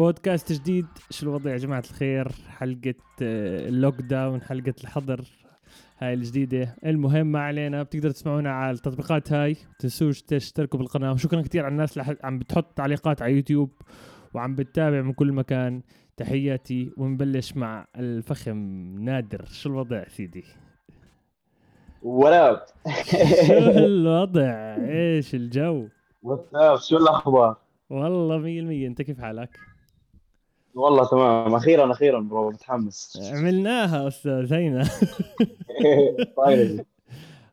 بودكاست جديد. شو الوضع يا جماعة الخير؟ حلقة آه، ال lockdown حلقة الحظر هاي الجديدة. المهم ما علينا بتقدروا تسمعونا على التطبيقات هاي. تنسوش تشتركوا بالقناة. وشكرا كثير على الناس اللي عم بتحط تعليقات على يوتيوب وعم بتتابع من كل مكان. تحياتي ونبلش مع الفخم نادر. شو الوضع سيدي؟ وراب شو الوضع؟ إيش الجو؟ what's up شو الأخبار؟ والله مية المية. أنت كيف حالك؟ والله تمام. أخيرا أخيرا bro متحمس. عملناها أستاذ هينا. طيب.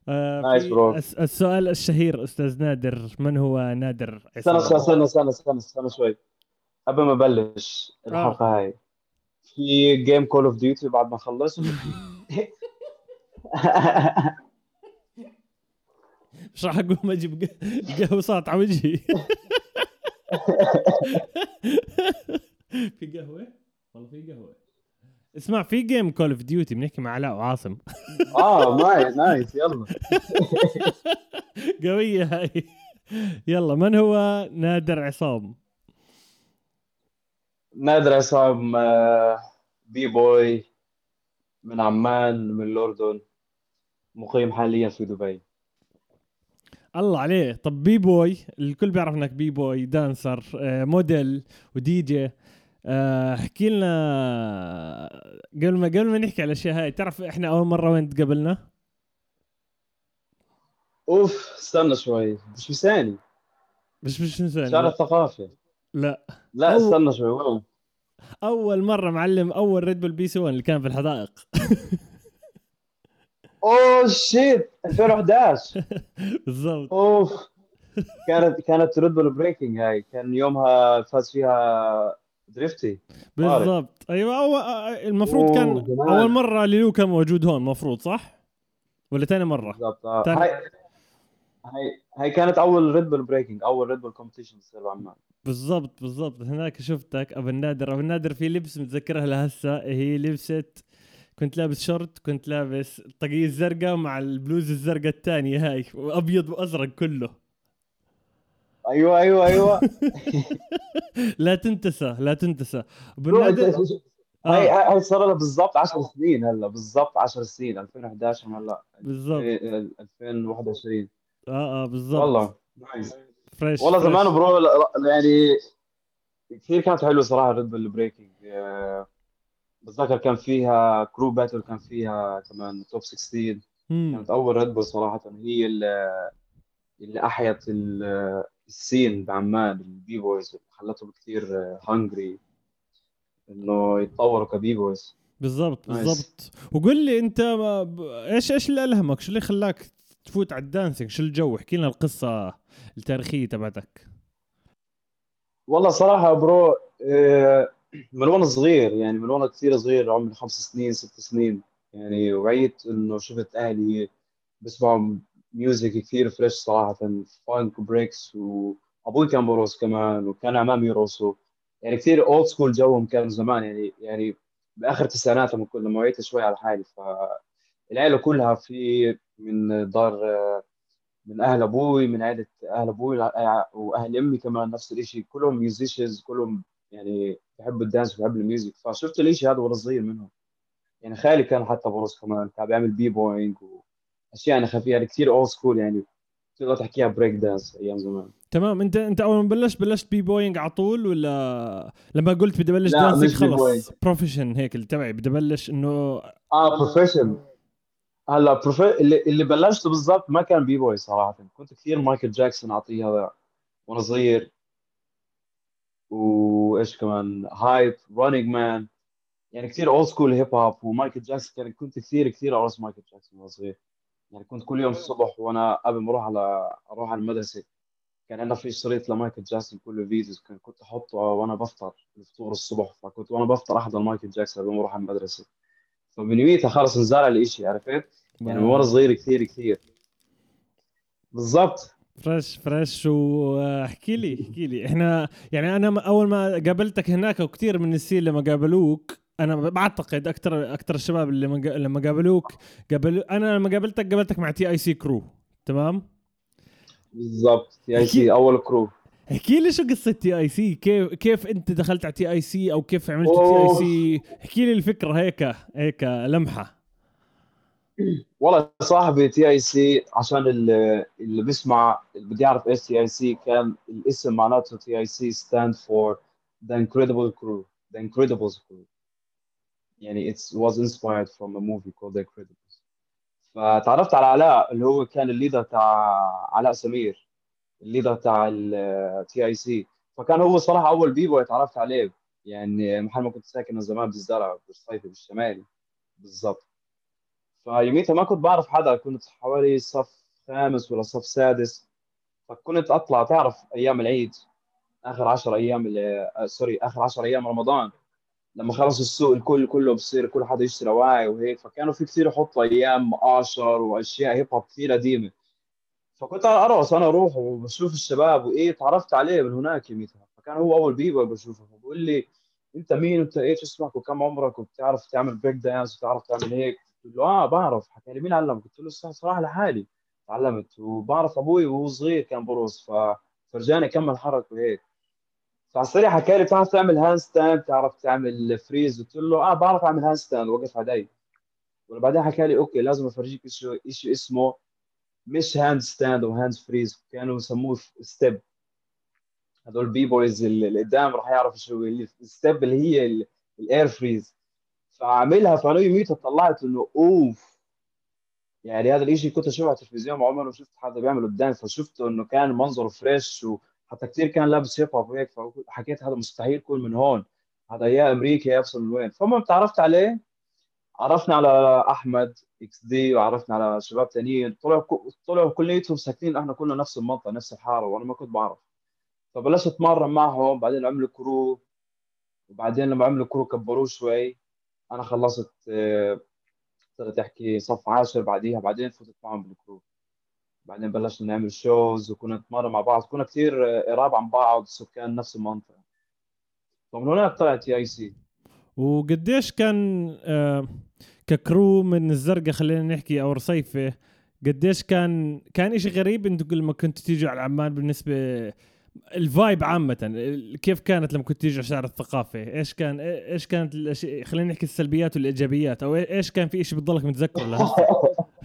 آه، nice bro. الس- السؤال الشهير أستاذ نادر. من هو نادر استنى؟ استنى استنى استنى استنى شوي. قبل ماابلش الحلقة هاي في game Call of Duty بعد ما اخلص مش راح أقوم أجيب ق- قهوصات على وجهي. في قهوة؟ والله في قهوة. اسمع في game Call of Duty بنحكي مع علاء وعاصم. آه nice nice يلا. قويه هاي. يلا من هو نادر عصام؟ نادر عصام آه، b-boy من عمان من الأردن مقيم حاليا في دبي. الله عليه. طب b-boy الكل بيعرف إنك b-boy dancer آه، موديل ودي جي آه، احكي لنا قبل ما قبل ما نحكي على الأشياء هاي تعرف إحنا أول مرة وين تقابلنا؟ أوف استنى شوي. مش لساني مش مش نسأل شارع لا, الثقافة. لا. لا أو- استنى شوي وين؟ أول مرة معلم أول Red Bull BC One اللي كان في الحدائق. oh shit 2011 بالضبط. أوف. كانت كانت Red Bull breaking هاي. كان يومها فاز فيها دريفتي. بالضبط. أيوه أول المفروض كان جمال. أول مرة Lilou كان موجود هون مفروض صح؟ ولا ثاني مرة؟ بالضبط آه. تاني- هاي هاي هاي كانت أول Red Bull breaking أول Red Bull competition تصير بعمان بالضبط بالضبط. هناك شفتك أبو النادر. أبو النادر في لبس متذكرها لهسه هي لبست كنت لابس شورت كنت لابس الطاقية الزرقاء مع البلوز الزرقاء الثانية هاي وأبيض وأزرق كله. أيوه أيوه أيوه. لا تنتسى لا تنتسى. هاي آه. هاي صار لها بالضبط 10 سنين هلا بالضبط 10 سنين 2011 هلا. بالضبط. إيه، 2021 آه آه بالضبط. والله nice fresh والله fresh. زمان bro يعني كثير كانت حلوة صراحة Red Bull breaking بتذكر كان فيها crew battle كان فيها كمان top 16 مم. كانت أول Red Bull صراحة هي اللي, اللي أحيت ال scene بعمان ال b-boys خلتهم كثير hungry إنه يتطوروا ك b-boys بالضبط. بالضبط. وقول لي أنت ما ب... إيش إيش اللي ألهمك؟ شو اللي خلاك تفوت على ال dancing؟ شو الجو؟ احكي لنا القصة التاريخية تبعتك. والله صراحة bro آه، من وأنا صغير يعني من وأنا كثير صغير عمري خمس سنين ست سنين يعني وعيت إنه شفت أهلي بسمعوا music كثير fresh صراحة funk breaks وابوي كان برقص كمان وكان عمامي يرقصوا يعني كثير old school جوهم كان زمان يعني يعني بآخر التسعينات لما كنت لما وعيت شوي على حالي فالعيله كلها في من دار من أهل أبوي من عائله أهل أبوي وأهل أمي كمان نفس الشيء كلهم musicians كلهم يعني بحبوا ال dance وبحبوا ال music. فشفت الشيء هذا وأنا صغير منهم. يعني خالي كان حتى برقص كمان كان بيعمل b-boying واشياء يعني خفيفه يعني كثير old school يعني. تقدر تحكيها break dance أيام زمان. تمام. انت أنت أول ما بلشت بلشت b-boying على طول ولا لما قلت بدي ابلش dancing b-boying. خلص؟ profession هيك اللي تبعي بدي ابلش إنه آه profession هلا profe... اللي, اللي بلشته بالضبط ما كان b-boy صراحة. كنت كثير مايكل جاكسون اعطيها وأنا صغير. وإيش كمان؟ hype running man يعني كثير old school hip hop ومايكل جاكسون كان كنت كثير كثير ارقص مايكل جاكسون وأنا صغير. يعني كنت كل يوم الصبح وأنا قبل ما أروح على أروح على المدرسة كان عندنا في شريط لمايكل جاكسون كله videos كان كنت أحطه وأنا بفطر الفطور الصبح فكنت وأنا بفطر أحضر مايكل جاكسون قبل ما أروح على المدرسة. فمن يوميتها خلص انزرع الإشي عرفت؟ يعني من وأنا صغير كثير كثير. بالضبط. fresh fresh. واحكي لي احكي لي. إحنا يعني أنا أول ما قابلتك هناك وكثير من ال scene لما قابلوك أنا بعتقد أكثر أكثر الشباب اللي لما قا- لما قابلوك قابل أنا لما قابلتك قابلتك مع TIC crew تمام؟ بالضبط yeah أكيد. سي أول crew احكي لي شو قصة TIC؟ كيف كيف أنت دخلت على TIC أو كيف عملت TIC؟ احكي لي الفكرة هيك هيك لمحة. والله صاحبي TIC عشان اللي, اللي بيسمع اللي بده يعرف إيش TIC كان الاسم معناته TIC stand for The Incredible Crew The Incredibles Crew يعني it was inspired from a movie called The Incredibles. فتعرفت على علاء اللي هو كان ال leader تاع علاء سمير ال leader تاع ال TIC فكان هو صراحة أول b-boy تعرفت عليه. يعني محل ما كنت ساكن من زمان بالزرع بالصيفي بالشمالي بالضبط. فيوميتها ما كنت بعرف حدا كنت حوالي صف خامس ولا صف سادس. فكنت أطلع تعرف أيام العيد؟ آخر 10 أيام sorry آخر 10 أيام رمضان. لما خلص السوق الكل كله بصير كل حدا يشتري أواعي وهيك فكانوا في كثير يحطوا أيام Usher وأشياء hip hop كثير قديمه فكنت أرقص أنا أروح وبشوف الشباب وإيه تعرفت عليه من هناك يوميتها فكان هو أول b-boy بشوفه بقول لي أنت مين؟ أنت إيش اسمك؟ وكم عمرك؟ وبتعرف تعمل break dance وتعرف تعمل هيك؟ قلت له آه بعرف. حكى لي مين علمك؟ قلت له صراحة لحالي تعلمت. وبعرف أبوي وهو صغير كان برقص فرجاني أكم حركة وهيك. السريع حكى لي بتعرف تعمل handstand بتعرف تعمل freeze قلت له آه بعرف أعمل handstand وقف علي. وبعدين حكى لي okay لازم أفرجيك شيء شيء اسمه مش handstand أو hand freeze كانوا يسموه stab هذول b-boys اللي قدام راح يعرفوا شو ال stab اللي هي ال air freeze فعاملها فأنا يوميتها طلعت إنه أوف. يعني هذا الشيء كنت أشوفه على التلفزيون عمري ما شفت حدا بيعمله قدامي فشفته إنه كان منظره fresh وحتى كثير كان لابس hip hop وهيك فحكيت هذا مستحيل يكون من هون. هذا يا أمريكا يا من وين. فالمهم تعرفت عليه عرفنا على أحمد XD وعرفنا على شباب ثانيين طلعوا طلعوا كليتهم ساكنين إحنا كلنا نفس المنطقة نفس الحارة وأنا ما كنت بعرف. فبلشت أتمرن معهم بعدين عملوا crew وبعدين لما عملوا crew كبروه شوي. أنا خلصت صرت أحكي صف عاشر بعديها بعدين فتت معهم بال crew بعدين بلشنا نعمل shows وكنا نتمرن مع بعض كنا كثير قراب عن بعض سكان نفس المنطقة فمن هناك طلعت إي سي وقديش كان آه ك crew من الزرقاء خلينا نحكي أو رصيفة قديش كان كان إشي غريب أنتم لما كنتوا تيجوا على عمان بالنسبة ال vibe عامة كيف كانت لما كنت تيجي على شارع الثقافة؟ إيش كان إيش كانت الاشياء خلينا نحكي السلبيات والإيجابيات أو إيش كان في شيء بتضلك متذكره لهسه؟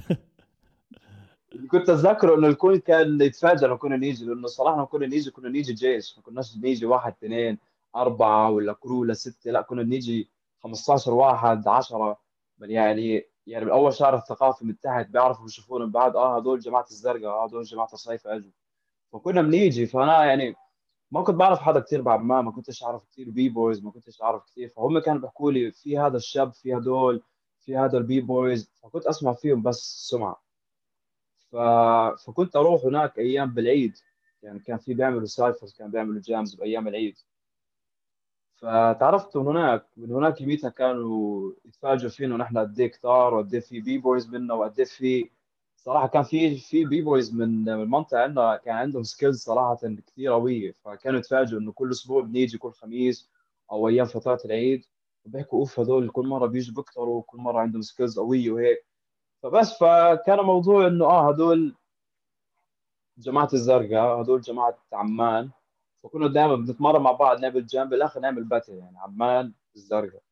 كنت أتذكر إنه الكل كان يتفاجئ لما كنا نيجي لأنه صراحة لما كنا نيجي كنا نيجي جيش. ما كناش نيجي واحد اثنين أربعة ولا كرو ولا ستة. لا كنا نيجي 15 واحد 10 يعني يعني باول شهر الثقافي من تحت بيعرفوا بيشوفونا من بعد آه هدول جماعة الزرقاء آه هدول جماعة الصيف أجوا. فكنا بنيجي. فأنا يعني ما كنت بعرف حدا كثير بعد ما ما كنتش أعرف كثير b-boys ما كنتش أعرف كثير فهم كانوا بيحكوا لي في هذا الشاب في هدول في هذا ال b-boys فكنت أسمع فيهم بس سمعة. فكنت أروح هناك أيام بالعيد. يعني كان في بيعملوا cyphers كان بيعملوا jams بأيام العيد. فتعرفت من هناك من هناك يميتها كانوا يتفاجئوا فينا نحن قد إيه كتار وقد إيه في b-boys منا وقد إيه في صراحة كان في في b-boys من المنطقة عندنا كان عندهم skills صراحة كثير قوية. فكانوا يتفاجئوا إنه كل أسبوع بنيجي كل خميس أو أيام فترات العيد. وبيحكوا أوف هذول كل مرة بيجوا بيكتروا كل مرة عندهم skills قوية وهيك. فبس فكان موضوع إنه آه هدول جماعة الزرقاء هدول جماعة عمان فكنا دائما بنتمرن مع بعض نعمل جنب بالآخر نعمل battle يعني عمان الزرقاء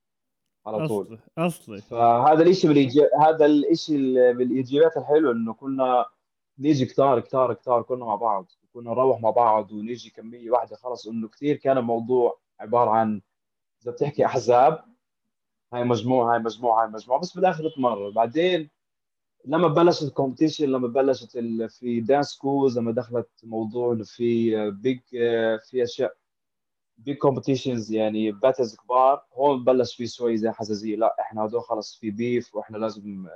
على طول. أصلي فهذا الشيء من هذا الشيء من الايجابيات الحلوه إنه كنا نيجي كتار كتار كتار كنا مع بعض كنا نروح مع بعض ونيجي كمية واحدة خلص إنه كثير كان الموضوع عبارة عن إذا بتحكي أحزاب هاي مجموعة هاي مجموعة هاي مجموعة بس بالآخر بتمرر بعدين لما بلشت ال competition لما بلشت في dance schools لما دخلت موضوع إنه في big في أشياء big competitions يعني battles كبار. هون بلش في شوي زي حزازية لا إحنا هدول خلص في beef وإحنا لازم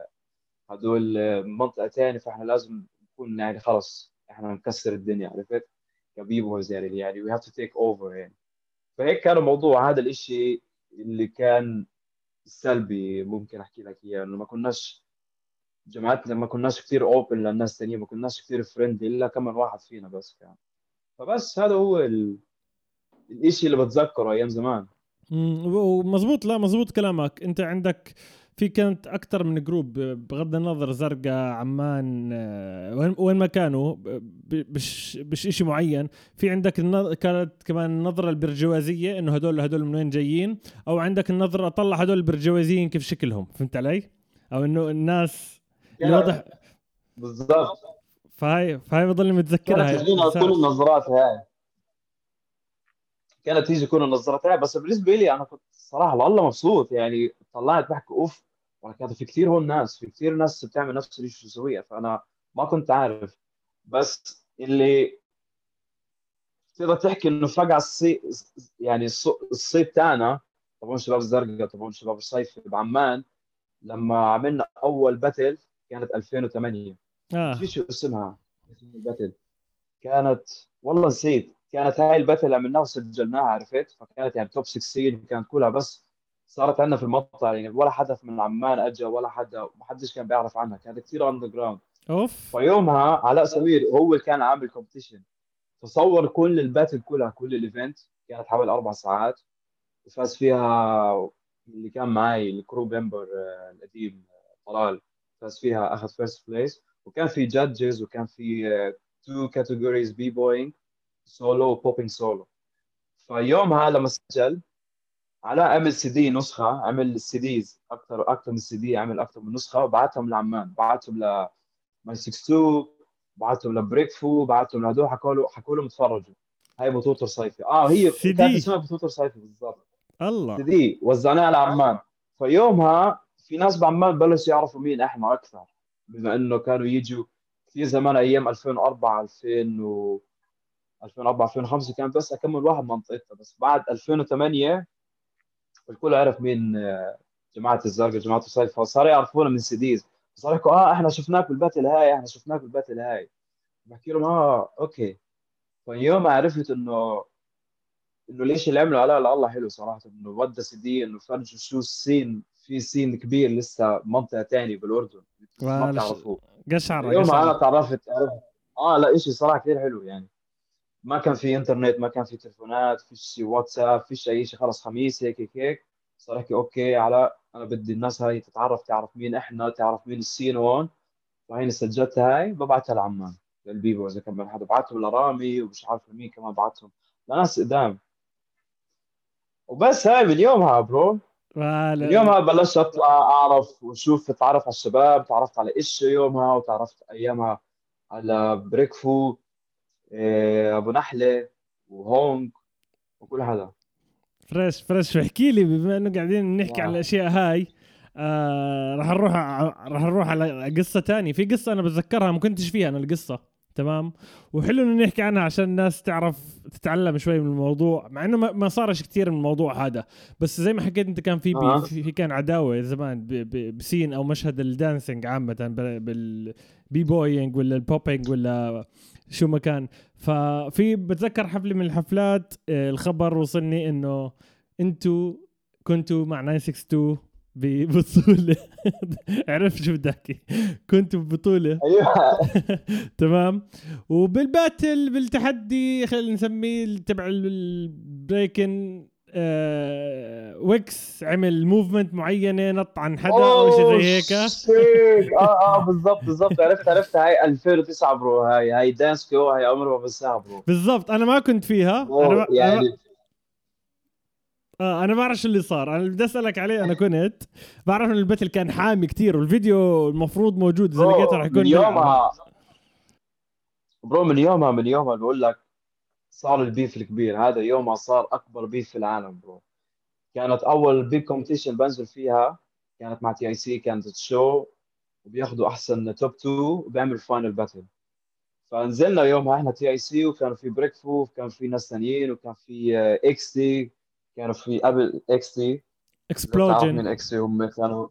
هدول منطقة ثانية فإحنا لازم نكون يعني خلص إحنا نكسر الدنيا عرفت؟ ك b-boys يعني يعني. we have to take over يعني. فهيك كان الموضوع هذا الإشي اللي كان سلبي ممكن أحكي لك إياه. إنه ما كناش جماعتنا ما كناش كثير open للناس الثانيين ما كناش كثير friendly إلا كم واحد فينا بس كان. فبس هذا هو ال... الشيء اللي بتذكره أيام زمان. ومزبوط لا مزبوط كلامك. أنت عندك في كانت أكثر من جروب بغض النظر زرقاء عمان آه، وين ما كانوا مش شيء معين. في عندك كانت كمان النظرة البرجوازية إنه هدول هدول من وين جايين؟ أو عندك النظرة اطلع هدول البرجوازيين كيف شكلهم فهمت علي؟ أو إنه الناس واضح بالضبط. فهي فهي بضل متذكرها كانت تجينا كل النظرات هاي. كانت تيجي كل النظرات هاي. بس بالنسبة لي أنا كنت صراحة والله مبسوط. يعني طلعت بحكي اوف ولكن في كثير هون ناس. في كثير ناس بتعمل نفس الشيء شو سويه فأنا ما كنت عارف. بس اللي تقدر تحكي إنه فجاه الصيف يعني الصيف تاعنا. طبعا شباب الزرقاء طبعا شباب الصيف بعمان. لما عملنا أول battle كانت 2008 آه. في شو اسمها؟ ال battle. كانت والله نسيت. كانت هاي ال battle عملناها وسجلناها عرفت؟ فكانت يعني top 16 كانت كلها بس صارت عندنا في المقطع يعني ولا حدا من عمان اجى ولا حدا ما حدش كان بيعرف عنها. كانت كثير underground أوف. فيومها علاء سمير هو اللي كان عامل competition فصور كل ال battle كلها كل ال event كانت حوالي أربع ساعات. وفاز فيها اللي كان معي ال crew member آه، القديم طلال. فاز فيها أخذ first place وكان في judges وكان في two categories b-boying solo و popping solo فيومها لما سجل علاء عمل سي دي نسخة عمل ال CDs أكثر أكثر من سي دي عمل أكثر من نسخة. وبعتهم لعمان بعتهم ل ماي 62 بعتهم لبريك فو بعتهم لهدول حكوا له حكوا لهم اتفرجوا هاي بطولة الرصيفة آه هي كانت اسمها بطولة الرصيفة بالضبط. الله. سي دي وزعناها لعمان. فيومها في ناس بعمان بلشوا يعرفوا مين إحنا أكثر بما إنه كانوا يجوا كثير زمان أيام 2004 2000 و 2004 2005 كان بس أكمل واحد منطقتها بس بعد 2008 الكل عرف مين آه، جماعة الزرقاء جماعة الرصيفة. فصاروا يعرفونا من CDs. صار يحكوا آه إحنا شفناك بال battle هاي إحنا شفناك بال battle هاي بحكي لهم آه okay. فيوم عرفت انه إنه ليش اللي عملوا علاء الله حلو صراحة إنه ودى سيدي إنه فرجوا شو ال scene في scene كبير لسه منطقة ثانية بالأردن ما بتعرفوه قشعر يوم أنا تعرفت عرفت آه لا شيء صراحة كثير حلو يعني. ما كان في إنترنت ما كان في تلفونات فيش واتساب فيش أي شيء خلص خميس هيك هيك هيك. صار يحكي okay على أنا بدي الناس هاي تتعرف تعرف مين إحنا تعرف مين ال scene هون. فهيني سجلتها هاي ببعتها لعمان لل b-boys إذا كان حدا بعتهم لرامي ومش عارف لمين كمان بعتهم. لناس قدام. وبس هاي من يومها bro. من يومها بلشت أطلع أعرف وأشوف اتعرف على الشباب تعرفت على إيش يومها وتعرفت أيامها على بريكفو إيه، أبو نحلة وهونج وكل هذا. fresh fresh. احكي لي بما إنه قاعدين نحكي على الأشياء هاي آه راح نروح راح نروح على قصة تانية. في قصة أنا بتذكرها ما كنتش فيها أنا القصة. تمام؟ وحلو إنه نحكي عنها عشان الناس تعرف تتعلم شوي من الموضوع مع إنه ما صارش كثير من الموضوع هذا. بس زي ما حكيت أنت كان في آه. في كان عداوة زمان ب scene أو مشهد ال dancing عامة بال b-boying ولا ال popping ولا شو ما كان. ففي بتذكر حفلة من الحفلات آه، الخبر وصلني إنه أنتوا كنتوا مع 962 ببطولة. عرفت شو بدي أحكي. كنت ببطولة. أيوه. تمام. وبال battle بالتحدي خلينا نسميه تبع ال breaking آه ويكس عمل movement معينة نط عن حدا أو شيء زي هيك. آه آه بالضبط بالضبط. عرفت عرفت. هاي 2009 bro. هاي هاي dance كيو هاي عمره ما بنساها bro. بالضبط. أنا ما كنت فيها. أنا يعني أنا آه أنا بعرف شو اللي صار. أنا بدي أسألك عليه أنا كنت بعرف ان ال battle كان حامي كتير والفيديو المفروض موجود إذا لقيته رح يكون من يومها. bro من يومها من يومها بقول لك صار ال beef الكبير. هذا يومها صار أكبر beef في العالم bro. كانت أول big competition بنزل فيها كانت مع تي اي سي كانت show وبياخذوا أحسن top 2 وبيعملوا final battle فنزلنا يومها إحنا تي اي سي وكان في بريك فو وكان في ناس ثانيين وكان في XT كانوا في قبل XT Explosion من XT هم كانوا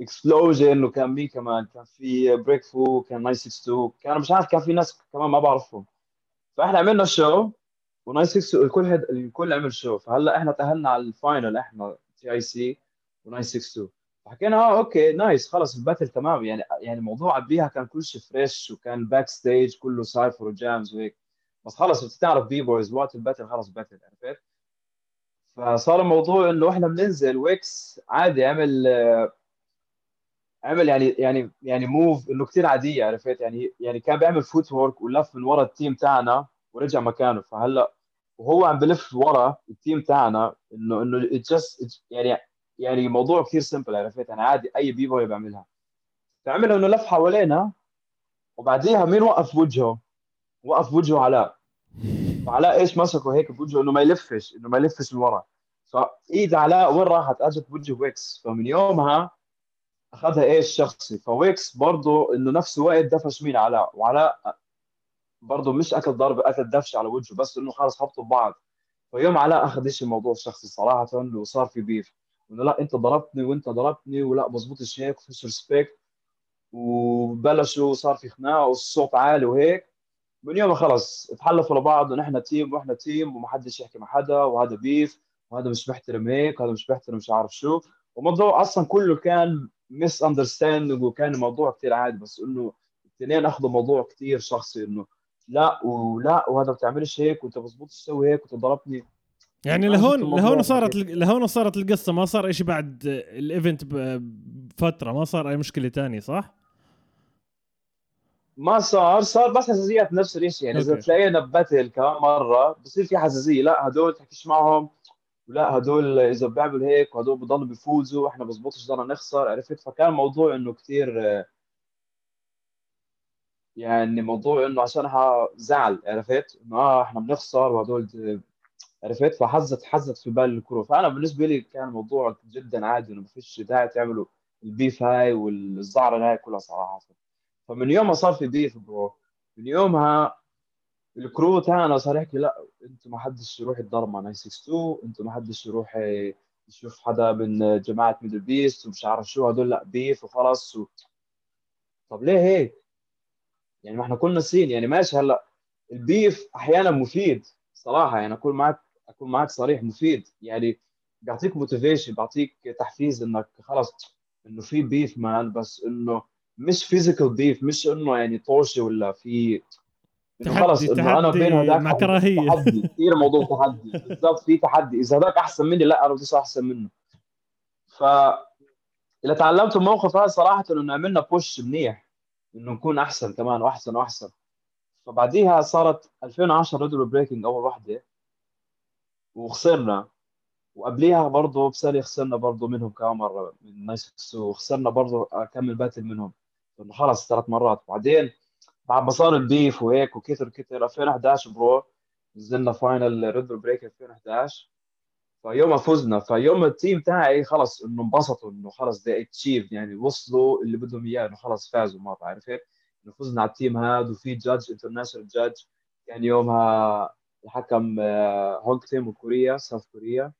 Explosion وكان مين كمان؟ كان في بريك فو كان 962 كانوا مش عارف كان في ناس كمان ما بعرفهم. فإحنا عملنا show و962 الكل هد... الكل عمل show فهلأ إحنا تأهلنا على ال final إحنا تي اي سي و962 فحكينا آه okay nice خلص ال battle تمام. يعني يعني الموضوع قبليها كان كل شيء fresh وكان backstage كله cypher و jams وهيك. بس خلص بتعرف b-boys وقت الباتل خلص باتل عرفت؟ فصار الموضوع إنه إحنا بننزل ويكس عادي عمل عمل يعني يعني يعني move إنه كثير عادية عرفت؟ يعني يعني كان بيعمل footwork ولف من ورا ال team تاعنا ورجع مكانه. فهلأ وهو عم بلف ورا ال team تاعنا إنه إنه just يعني يعني موضوع كثير simple عرفت؟ يعني عادي أي b-boy بيعملها. فعمل إنه لف حوالينا وبعديها مين وقف وجهه؟ وقف وجهه علاء فعلاء إيش مسكه هيك بوجهه؟ إنه ما يلفش إنه ما يلفش لورا. فايد علاء وين راحت؟ أجت بوجه ويكس. فمن يومها أخذها إيش؟ شخصي. فويكس برضه إنه نفس الوقت دفش مين؟ علاء. وعلاء برضه مش أكل ضرب أكل دفش على وجهه بس إنه خلص هبطوا ببعض. فيوم علاء أخذ شيء الموضوع الشخصي صراحة وصار في beef إنه لا أنت ضربتني وأنت ضربتني ولا بزبطش هيك وفيش respect وبلشوا صار في خناقة والصوت عالي وهيك. من يوم خلص تحلفوا لبعض ونحن team وإحنا team ومحدش يحكي مع حدا وهذا beef وهذا مش محترم هيك وهذا مش محترم مش عارف شو. والموضوع أصلا كله كان misunderstanding وكان الموضوع كثير عادي بس إنه الاثنين أخذوا موضوع كثير شخصي إنه لا ولا وهذا ما بتعملش هيك وأنت بزبوط تسوي هيك وأنت ضربتني. يعني لهون لهون صارت لهون صارت القصة ما صار شيء بعد ال event بفترة ما صار أي مشكلة تانية صح؟ ما صار صار بس حساسيات نفس الشيء يعني إذا تلاقينا بباتل كمان مرة بصير في حساسية لا هدول تحكيش معهم ولا هدول إذا بيعملوا هيك وهدول بضلوا بيفوزوا إحنا بزبطش ضلنا نخسر عرفت؟ فكان موضوع إنه كثير يعني موضوع إنه عشان زعل عرفت؟ إنه آه إحنا بنخسر وهدول عرفت؟ فحزت حزت في بال الكرو فأنا بالنسبة لي كان الموضوع جدا عادي إنه ما فيش داعي تعملوا ال beef هاي والزعرة هاي كلها صراحة. فمن يوم ما صار في beef bro من يومها ال crew تاعنا صار يحكي لا أنتم ما حدش يروح يتضرب مع 962 أنتم ما حدش يروح يشوف حدا من جماعة Middle Beast ومش عارف شو هدول لا beef وخلص و... طب ليه هيك؟ يعني ما إحنا كلنا scene يعني ماشي هلا ال beef أحيانا مفيد صراحة يعني أكون معك أكون معك صريح مفيد يعني بيعطيك motivation بيعطيك تحفيز إنك خلص إنه في beef man بس إنه مش physical beef مش إنه يعني طوشة ولا في خلص إنه أنا بين هذاك مع كراهيه تحدي. كثير موضوع تحدي. بالضبط في تحدي. إذا هذاك أحسن مني لا أنا بدي أحسن منه. ف اللي تعلمته الموقف هذا صراحة إنه عملنا push منيح إنه نكون أحسن كمان وأحسن وأحسن. فبعديها صارت 2010 ريدل بريكنج أول وحدة. وخسرنا. وقبليها برضه بسالي خسرنا برضه منهم كمان مرة. من nice. وخسرنا برضه كم battle منهم. خلص ثلاث مرات. بعدين بعد ما صار ال beef وهيك وكتر كتر 2011 bro نزلنا final ريد بريك 2011 فيوم فزنا. فيوم ال team تاعي خلص إنه انبسطوا إنه خلص they achieve يعني وصلوا اللي بدهم إياه إنه خلص فازوا مرة. عرفت إنه فزنا على ال team هذا وفي judge international judge كان يومها الحكم Hong Ten وكوريا South Korea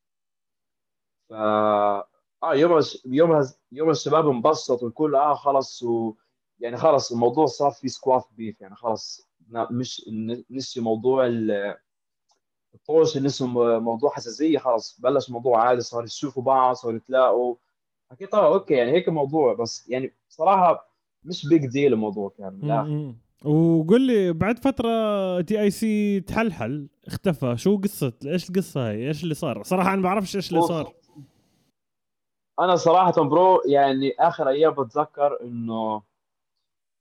ف آه يوم يوم يوم الشباب انبسطوا الكل آه خلص و يعني خلص الموضوع صار في squash beef يعني خلص مش نسي موضوع الطوش نسي موضوع حساسية خلص بلش موضوع عادي صار يشوفوا بعض صاروا يتلاقوا. حكيت آه okay يعني هيك الموضوع بس يعني صراحة مش big deal الموضوع كان الآخر. وقول لي بعد فترة تي اي سي تحلحل اختفى. شو قصة؟ إيش القصة هاي؟ إيش اللي صار؟ صراحة أنا ما بعرفش إيش اللي صار. أنا صراحة bro يعني آخر أيام بتذكر إنه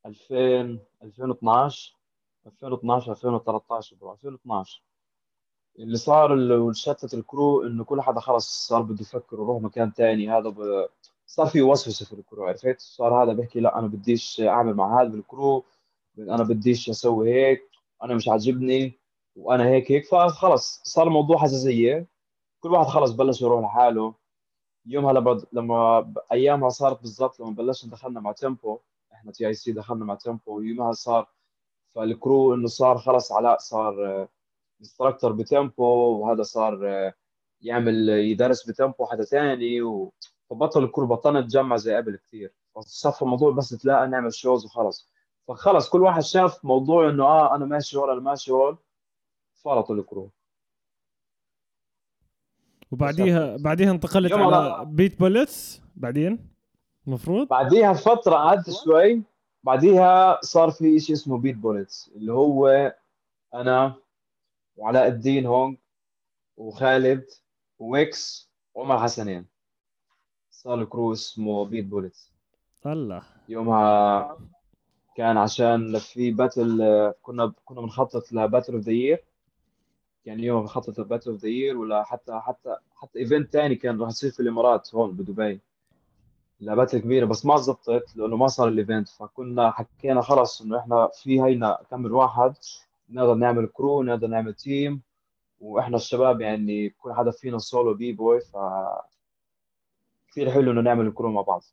2000 2012 2012 2013 bro 2012 اللي صار اللي شتت ال crew إنه كل حدا خلص صار بده يفكر ويروح مكان ثاني هذا ب... صار في وسوسة في ال crew عرفت؟ صار هذا بيحكي لا أنا بديش أعمل مع هذا بال crew أنا بديش أسوي هيك أنا مش عاجبني وأنا هيك هيك. فخلص صار الموضوع حساسية. كل واحد خلص بلش يروح لحاله. يومها لما أيامها صارت بالضبط لما بلشنا دخلنا مع تيمبو إحنا تي اي سي دخلنا مع تيمبو ويومها صار. فال crew إنه صار خلص علاء صار instructor بتيمبو وهذا صار يعمل يدرس بتيمبو حدا ثاني و... فبطل ال crew بطلنا نتجمع زي قبل كثير فصفى الموضوع بس تلاقى نعمل shows وخلص. فخلص كل واحد شاف موضوع إنه آه أنا ماشي ورا أنا ماشي ورا فرطوا ال crew. وبعديها بعديها انتقلت على بيت بوليتس بعدين؟ المفروض؟ بعديها فترة قعدت شوي بعديها صار في شيء اسمه بيت بوليتس اللي هو أنا وعلاء الدين هونغ وخالد ويكس وعمر حسنين. صار ال crew اسمه Beat Bullets الله. يومها كان عشان في battle كنا كنا بنخطط ل Battle of the Year كان يوم بنخطط ل Battle of the Year ولا حتى حتى حتى event ثاني كان راح يصير في الإمارات هون بدبي. ل battle كبيره بس ما زبطت لأنه ما صار ال event فكنا حكينا خلص إنه إحنا في هينا كم واحد نقدر نعمل crew نقدر نعمل team وإحنا الشباب يعني كل حدا فينا solo b-boy ف كثير حلو إنه نعمل crew مع بعض.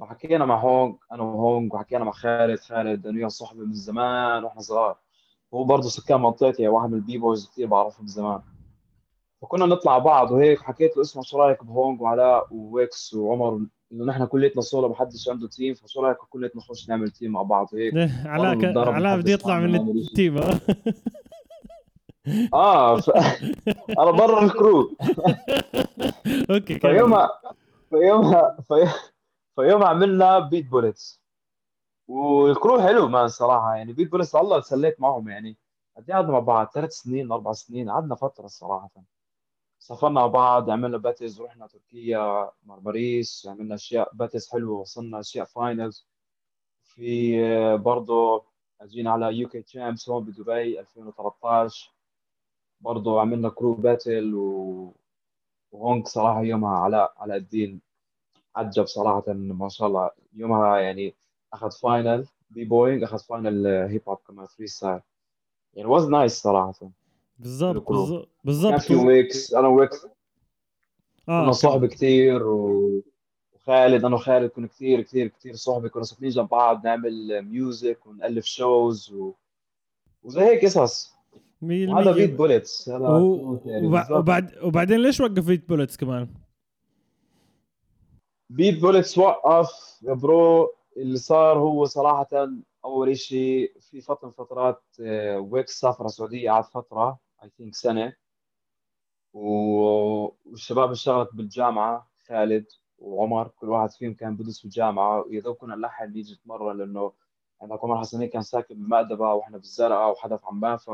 فحكينا مع هونغ أنا وهونغ وحكينا مع خالد خالد إنه صحبه من زمان وإحنا صغار. هو برضه سكان منطقتي يعني واحد من ال b-boys كثير بعرفه من زمان. فكنا نطلع بعض وهيك حكيت له اسمع شو رأيك بهونغ وعلاء وويكس وعمر إنه نحن كليتنا سولو ما حدش عنده team فشو رايك كليتنا نخش نعمل team مع بعض هيك. علاء علاء بده يطلع من ال team آه. ف... أنا برا ال crew. okay فيومها فيومها في... فيومها عملنا Beat Bullets وال crew حلو man صراحة يعني Beat Bullets والله سليت معهم يعني قد قعدنا مع بعض ثلاث سنين أربع سنين قعدنا فترة الصراحه سافرنا مع بعض عملنا battles رحنا تركيا مرمريس عملنا أشياء battles حلوة وصلنا أشياء finals في برضه اجينا على UK Champs هون بدبي 2013 برضه عملنا crew battle و... وهونك صراحة يومها علاء علاء الدين عجب صراحة ما شاء الله. يومها يعني أخذ final b-boying أخذ final hip hop كمان freestyle يعني was nice صراحة. بالضبط بالضبط. كان في ويكس أنا ويكس آه كنا صحبة كثير. وخالد أنا وخالد كنا كثير كثير كثير صحبه كنا ساكنين جنب بعض نعمل music ونألف shows و... وزي هيك قصص. هذا Beat Bullets هذا و... وبعد وبعدين ليش وقف Beat Bullets كمان؟ Beat Bullets وقف يا bro. اللي صار هو صراحة أول شيء في فترة من فترات آه، ويكس سافر السعودية قعد فترة. I think سنة. والشباب اشتغلت بالجامعة خالد وعمر كل واحد فيهم كان بدرس في الجامعة. ويا دوب كنا نلحق نيجي نتمرن لأنه عندك عمر حسنين كان ساكن بمأدبة وإحنا بالزرقاء وحدا في عمان ف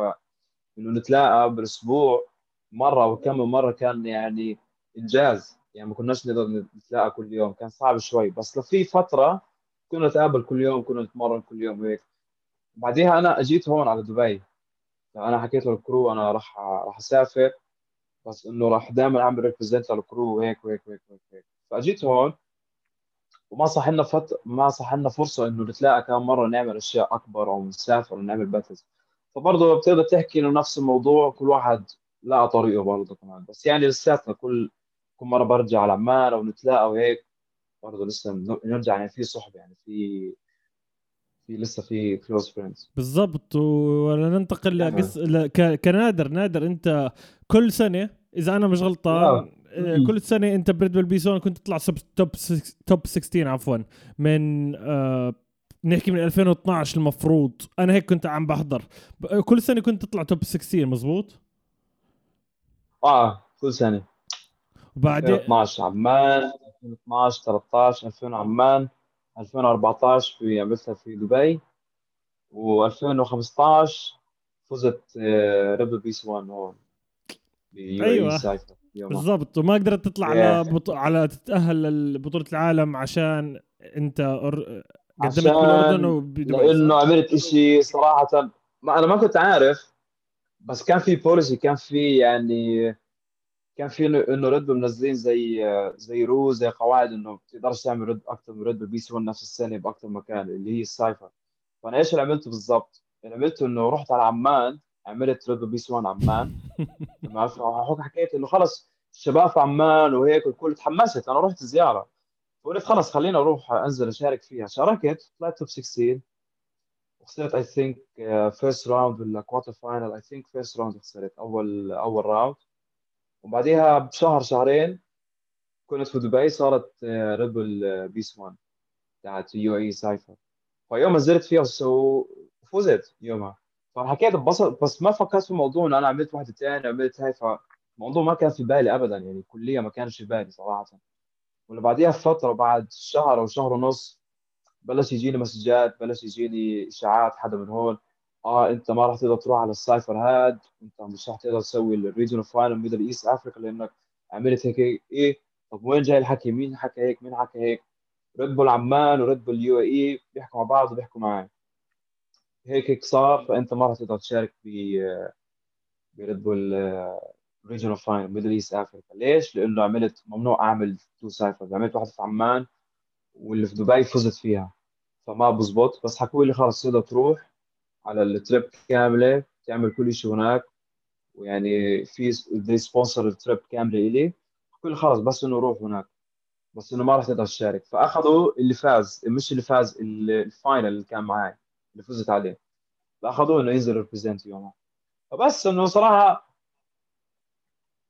انه نتلاقى بالأسبوع مرة وكم مرة كان يعني إنجاز. يعني ما كناش نقدر نتلاقى كل يوم. كان صعب شوي. بس في فترة كنا نتقابل كل يوم كنا نتمرن كل يوم هيك بعديها أنا أجيت هون على دبي. أنا حكيت لل crew أنا راح راح أسافر بس إنه راح دائما أعمل represent لل crew وهيك وهيك وهيك وهيك فأجيت هون وما صح لنا فت... ما صح لنا فرصة إنه نتلاقى كم مرة نعمل أشياء أكبر أو نسافر ونعمل battles فبرضه بتقدر تحكي إنه نفس الموضوع كل واحد لقى طريقه برضه كمان. بس يعني لساتنا كل كل مرة برجع على عمان أو نتلاقى وهيك برضه لسه نرجع يعني في صحبة يعني في في لسه في close friends بالضبط وننتقل لقص ك... كنادر. نادر انت كل سنة إذا أنا مش غلطان آه، كل سنة أنت بريد بيسون كنت تطلع توب توب 16 عفوا من آه نحكي من 2012 المفروض. أنا هيك كنت عم بحضر. كل سنة كنت تطلع توب 16 مزبوط؟ آه كل سنة. وبعدين؟ 2012 عمان 2012 13 2000 عمان 2014 في عملتها في دبي و2015 فزت Red Bull BC 1 هون أيوه بالضبط. وما قدرت تطلع على بط... على تتأهل لبطولة العالم عشان أنت قدمت بالأردن وبدبي لأنه عملت شيء صراحة ما أنا ما كنت عارف بس كان في policy كان في يعني كان في انه Red Bull منزلين زي زي رو زي قواعد إنه ما بتقدرش تعمل Red Bull أكثر من Red Bull BC 1 نفس السنة باكثر مكان اللي هي ال cypher. فأنا إيش اللي عملته بالضبط؟ اللي عملته إنه رحت على عمان عملت Red Bull BC 1 عمان. حكيت إنه خلص الشباب في عمان وهيك الكل تحمست. أنا رحت زيارة. فقلت خلص خليني أروح أنزل أشارك فيها. شاركت طلعت top 16 وخسرت I think first round ولا quarter final I think first round خسرت. اول أول round وبعديها بشهر شهرين كنت في دبي صارت Red Bull BC 1 تاعت UAE cypher فيوم نزلت فيها وفزت يومها. فحكيت ببسط بس ما فكرت في الموضوع انه أنا عملت واحدة ثانية عملت هاي فالموضوع ما كان في بالي ابدا يعني كليا ما كانش في بالي صراحة. ولا بعديها بفترة بعد شهر أو شهر ونص بلش يجيني messages بلش يجيني إشاعات حدا من هون. آه أنت ما راح تقدر تروح على ال cypher هاد أنت مش راح تقدر تسوي ال regional final Middle East Africa لأنك عملت هيك إيه طب وين جاي الحكي؟ مين حكى هيك؟ مين حكى هيك؟ Red Bull عمان و Red Bull UAE بيحكوا مع بعض وبيحكوا معي هيك هيك صار فأنت ما راح تقدر تشارك ب ب Red Bull regional final Middle East Africa ليش؟ لأنه عملت ممنوع أعمل two cyphers عملت واحدة في عمان واللي في دبي فزت فيها. فما بزبط. بس حكوا لي خلص تقدر تروح. على ال trip كاملة تعمل كل شيء هناك. ويعني في دي sponsor ال trip كاملة إلي. لي خلص بس إنه روح هناك. بس إنه ما راح تقدر تشارك. فأخذوا اللي فاز مش اللي فاز ال final اللي كان معي اللي فزت عليه. فأخذوه إنه ينزل represent يومها فبس إنه صراحة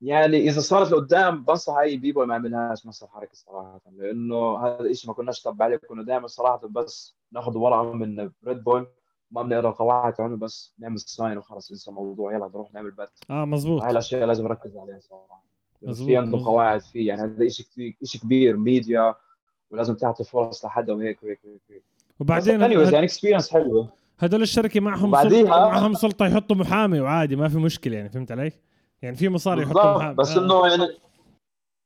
يعني إذا صارت لقدام بنصح أي b-boy ما يعملهاش نفس الحركه صراحة. لأنه هذا الشيء ما كناش طب عليه. كنا دائما صراحة بس ناخذ ورقة من Red Bull ما بنقرا القواعد تاعونه بس نعمل sign وخلص انسى الموضوع. يلا نروح نعمل battle آه مزبوط هاي الأشياء لازم نركز عليها صراحة. في عنده قواعد فيه يعني هذا شيء كثير شيء كبير ميديا ولازم تعطي فرص لحدا وهيك وهيك وهيك وبعدين هد... يعني experience حلوة. هدول الشركة معهم سلطه معهم سلطة يحطوا محامي وعادي ما في مشكلة يعني فهمت علي؟ يعني في مصاري يحطوا محامي. بس آه. إنه يعني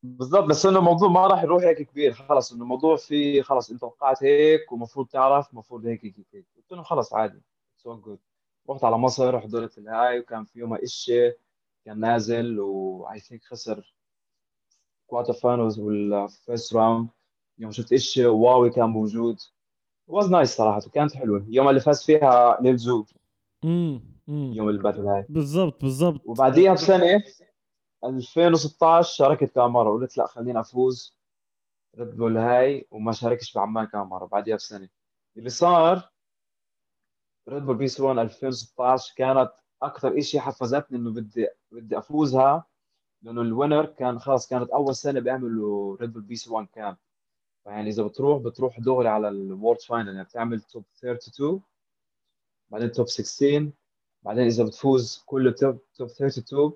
بالضبط بس إنه الموضوع ما راح يروح هيك كبير خلص إنه الموضوع في خلص إنت توقعت هيك ومفروض تعرف المفروض هيك هيك هيك. قلت له خلص عادي so good رحت على مصر حضرت الهاي وكان في يومها إشي كان نازل و I think خسر quarter finals وال first round يوم شفت إشي واوي كان موجود. was nice صراحة وكانت حلوة. اليوم اللي فاز فيها Lil Zoo امم يوم ال battle هاي. بالضبط بالضبط. وبعديها بسنة 2016 شاركت مره قلت لا خليني أفوز. Red Bull هاي وما شاركش بعمان مره بعديها بسنه اللي صار Red Bull BC One 2016 كانت أكثر شيء حفزتني إنه بدي بدي أفوزها. لأنه ال winner كان خلاص كانت أول سنة بيعملوا Red Bull BC One camp فيعني إذا بتروح بتروح دغري على ال world final يعني بتعمل top 32 بعدين top 16 بعدين إذا بتفوز كل top top 32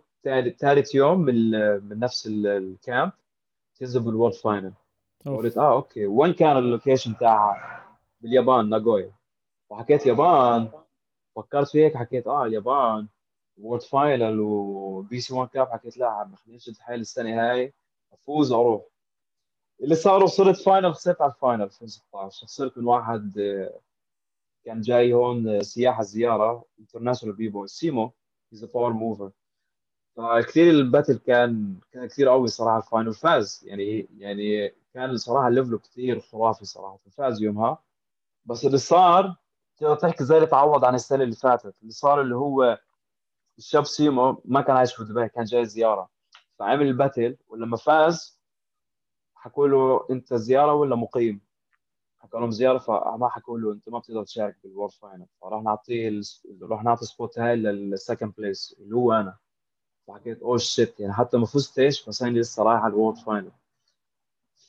ثالث يوم من من نفس ال camp تنزل بال world final. قلت آه okay. وين كان ال location تاعها باليابان ناغويا؟ وحكيت يابان. فكرت في هيك حكيت آه اليابان و world final و BC One camp حكيت لا عم خليني حالي السنة هاي. أفوز وأروح اللي صار وصلت final خسرت على ال final 2016 خسرت من واحد آه، كان جاي هون سياحه زياره international b-boy Simo he's power mover فكثير ال battle كان كان كثير قوي صراحة. ال final فاز. يعني يعني كان صراحة level ه كثير خرافي صراحة. فاز يومها. بس اللي صار تقدر تحكي؟ زي اللي تعوض عن السنة اللي فاتت. اللي صار اللي هو الشاب سيمو ما كان عايش في دبي كان جاي زيارة. فعمل ال battle ولما فاز حكوا له أنت زيارة ولا مقيم؟ حكوا لهم زيارة فما حكوا له أنت ما بتقدر تشارك بال world final فراح نعطيه ال... راح نعطي spot هاي لل second place اللي هو أنا. فحكيت oh shit يعني حتى ما فزتش بس أنا لسه رايح على ال world final.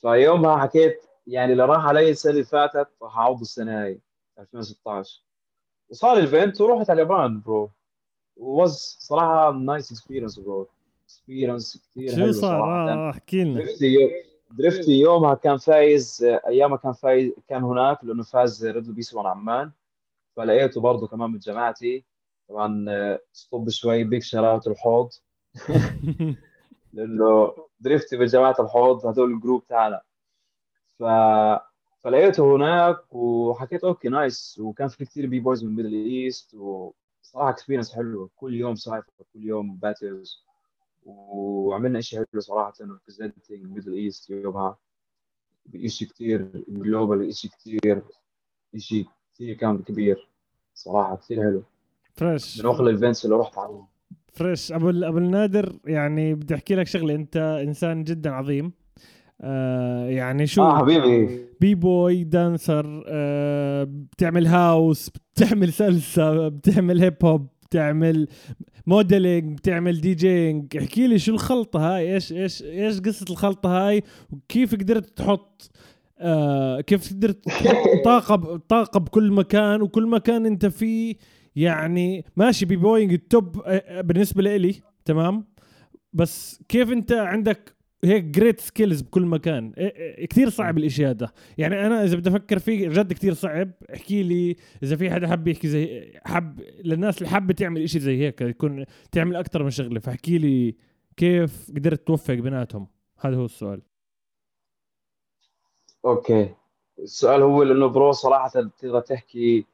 فيومها حكيت يعني اللي راح علي السنة اللي فاتت راح أعوض السنة هاي 2016 وصار ال event ورحت على اليابان bro was صراحة nice experience bro experience كثير شو صار؟ آه، احكي لنا. درفتي يومها كان فايز أيامها كان فايز كان هناك لأنه فاز Red BC One عمان فلقيته برضه كمان من جماعتي. طبعا stop شوي big shout out الحوض لأنه درفتي بجماعة الحوض هذول ال group تاعنا. ف فلقيته هناك وحكيت okay nice. وكان في كثير b-boys من Middle East. وصراحة experience حلوة. كل يوم cypher كل يوم battles وعملنا شيء حلو صراحة representing Middle East يومها. بشيء كثير global شيء كثير شيء كثير كان كبير. صراحة كثير حلو. فريش من اغلى ال events اللي رحت عليهم. فريش أبو أبو النادر يعني بدي أحكي لك شغلة. أنت إنسان جدا عظيم. آه يعني شو؟ آه حبيبي. b-boy dancer آه بتعمل house بتعمل salsa بتعمل hip hop بتعمل modeling بتعمل DJing احكي لي شو الخلطة هاي؟ إيش إيش إيش قصة الخلطة هاي؟ وكيف قدرت تحط آه كيف قدرت تحط طاقة طاقة بكل مكان؟ وكل مكان أنت فيه يعني ماشي b-boying ال top آه، آه، بالنسبة لإلي تمام؟ بس كيف أنت عندك هيك great skills بكل مكان؟ إيه، كثير صعب الإشي هذا. يعني أنا إذا بدي أفكر فيه جد كثير صعب. احكي لي إذا في حدا حب يحكي زي حب للناس اللي حابة تعمل إشي زي هيك يكون تعمل أكثر من شغلة. فاحكي لي كيف قدرت توفق بيناتهم؟ هذا هو السؤال. okay. السؤال هو لأنه bro صراحة تقدر تحكي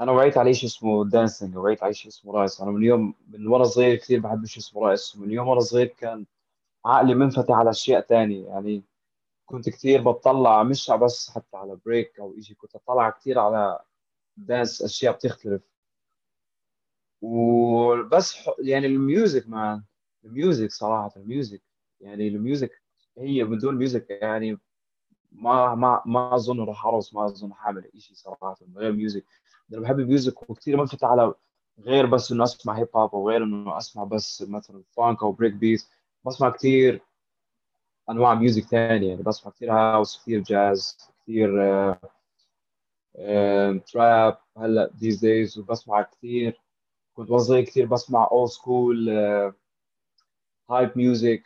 أنا وعيت على شيء اسمه dancing وعيت على شيء اسمه رقص أنا من يوم من وأنا صغير كثير بحب شيء اسمه رقص ومن يوم وأنا صغير كان عقلي منفتح على أشياء تانية. يعني كنت كثير بتطلع مش بس حتى على break أو شيء كنت أطلع كثير على dance أشياء بتختلف. وبس يعني ال music man ال music صراحة ال music. يعني ال music هي بدون music يعني ما ما ما أظن راح أرقص ما أظن حاعمل شيء صراحة من غير music. أنا بحب ال music وكثير منفتح على غير بس إنه أسمع hip hop أو غير إنه أسمع بس مثلا funk أو breakbeat بسمع كثير أنواع music ثانية يعني بسمع كثير house كثير جاز كثير آه آه trap هلأ these days. وبسمع كثير كنت صغير كثير بسمع old school hype music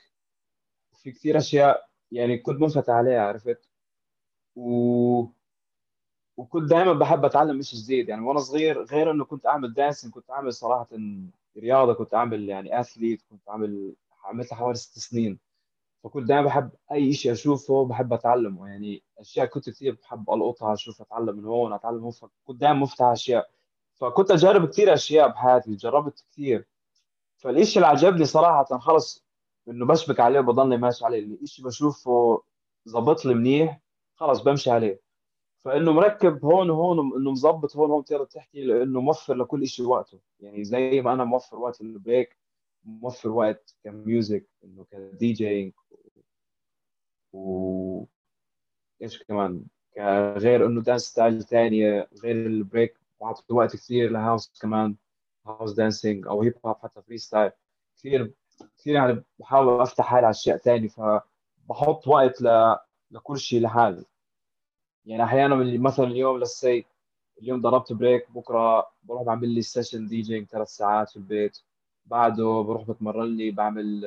في كثير أشياء يعني كنت منفتح عليها عرفت؟ و وكنت دائما بحب أتعلم شي جديد. يعني وأنا صغير غير إنه كنت أعمل dancing كنت أعمل صراحة رياضة كنت أعمل يعني athlete كنت أعمل عملتها حوالي ست سنين. فكنت دائما بحب أي شيء أشوفه بحب أتعلمه. يعني أشياء كنت كثير بحب ألقطها أشوف أتعلم من هون أتعلم هون. فكنت دائما مفتح أشياء. فكنت أجرب كثير أشياء بحياتي جربت كثير فالشيء اللي عجبني صراحة خلص إنه بشبك عليه وبضلني ماشي عليه. الشيء بشوفه ظبط لي منيح خلص بمشي عليه. فإنه مركب هون وهون انه مظبط هون وهون بتقدر تحكي لأنه موفر لكل شيء وقته. يعني زي ما أنا موفر وقت ال break موفر وقت ك music إنه ك DJing و إيش كمان غير إنه dance style ثانية غير ال break بعطي وقت كثير ل house كمان house dancing أو hip hop حتى freestyle كثير كثير يعني بحاول أفتح حالي على اشياء ثانية فبحط وقت ل... لكل شيء لحالي. يعني أحيانا مثلا اليوم للسي اليوم ضربت break بكرة بروح بعمل لي session DJing ثلاث ساعات في البيت. بعده بروح بتمرن لي بعمل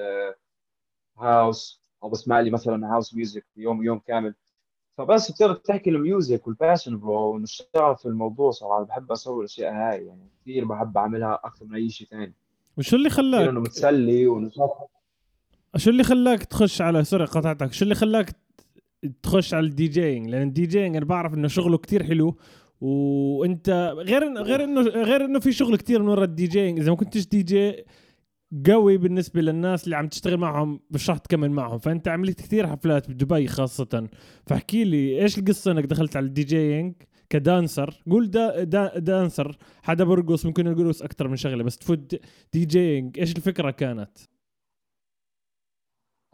house آه، أو بسمع لي مثلا house music يوم يوم كامل. فبس بتقدر تحكي ال music وال passion bro انه الشغف في الموضوع صراحة. بحب أسوي الاشياء هاي يعني كثير بحب أعملها أكثر من أي شيء ثاني وشو اللي خلاك؟ إنه بتسلي ونشاط. شو اللي خلاك تخش على sorry قطعتك؟ شو اللي خلاك تخش على ال DJing لأن ال DJing أنا بعرف إنه شغله كتير حلو وأنت غير غير إنه غير إنه في شغل كتير من ورا ال DJing إذا ما كنتش دي جي قوي بالنسبة للناس اللي عم تشتغل معهم مش راح تكمل معهم. فأنت عملت كثير حفلات بدبي خاصة. فاحكي لي إيش القصة إنك دخلت على ال DJing ك dancer؟ قول دا دا dancer. حدا برقص ممكن يرقص أكثر من شغلة بس تفوت DJing إيش الفكرة كانت؟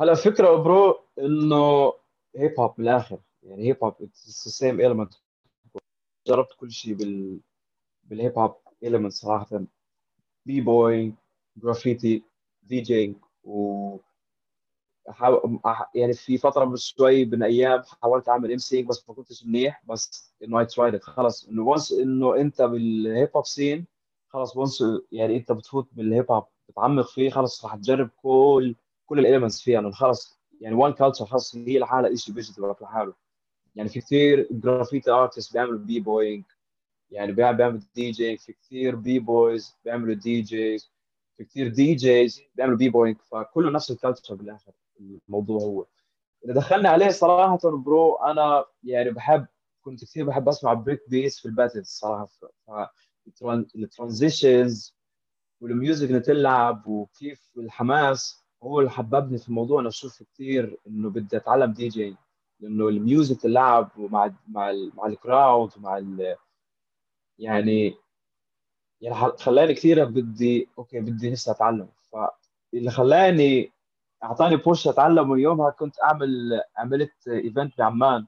هلا الفكرة bro إنه hip hop من الآخر. يعني hip hop it's same element جربت كل شيء بال بال hip hop element صراحة. B-boy graffiti DJing و يعني في فترة من شوي من أيام حاولت أعمل MCing بس ما كنتش منيح. بس إنه I tried خلص إنه once إنه أنت بال hip hop scene خلص once يعني أنت بتفوت بال hip hop بتعمق فيه خلص راح تجرب كل كل ال elements فيها. إنه خلص يعني one culture خاص هي لحالها شيء بيجي لحاله. يعني في كثير graffiti artist بيعملوا B-boying يعني بيعملوا دي جي في كثير B-boys بيعملوا DJs في كثير DJs بيعملوا B-boying فكله نفس ال culture بالاخر الموضوع هو. إذا دخلنا عليه صراحة bro أنا يعني بحب كنت كثير بحب أسمع breakbeats في ال battle الصراحه ال transitions وال music اللي تلعب وكيف الحماس. هو اللي حببني في الموضوع. أنا أشوف كثير إنه بدي أتعلم دي جي لأنه ال music اللعب ومع مع ال مع ال crowd ومع ال يعني يعني خلاني كثير بدي okay بدي لسه أتعلم. فاللي خلاني أعطاني push اتعلم ويومها كنت أعمل عملت event بعمان.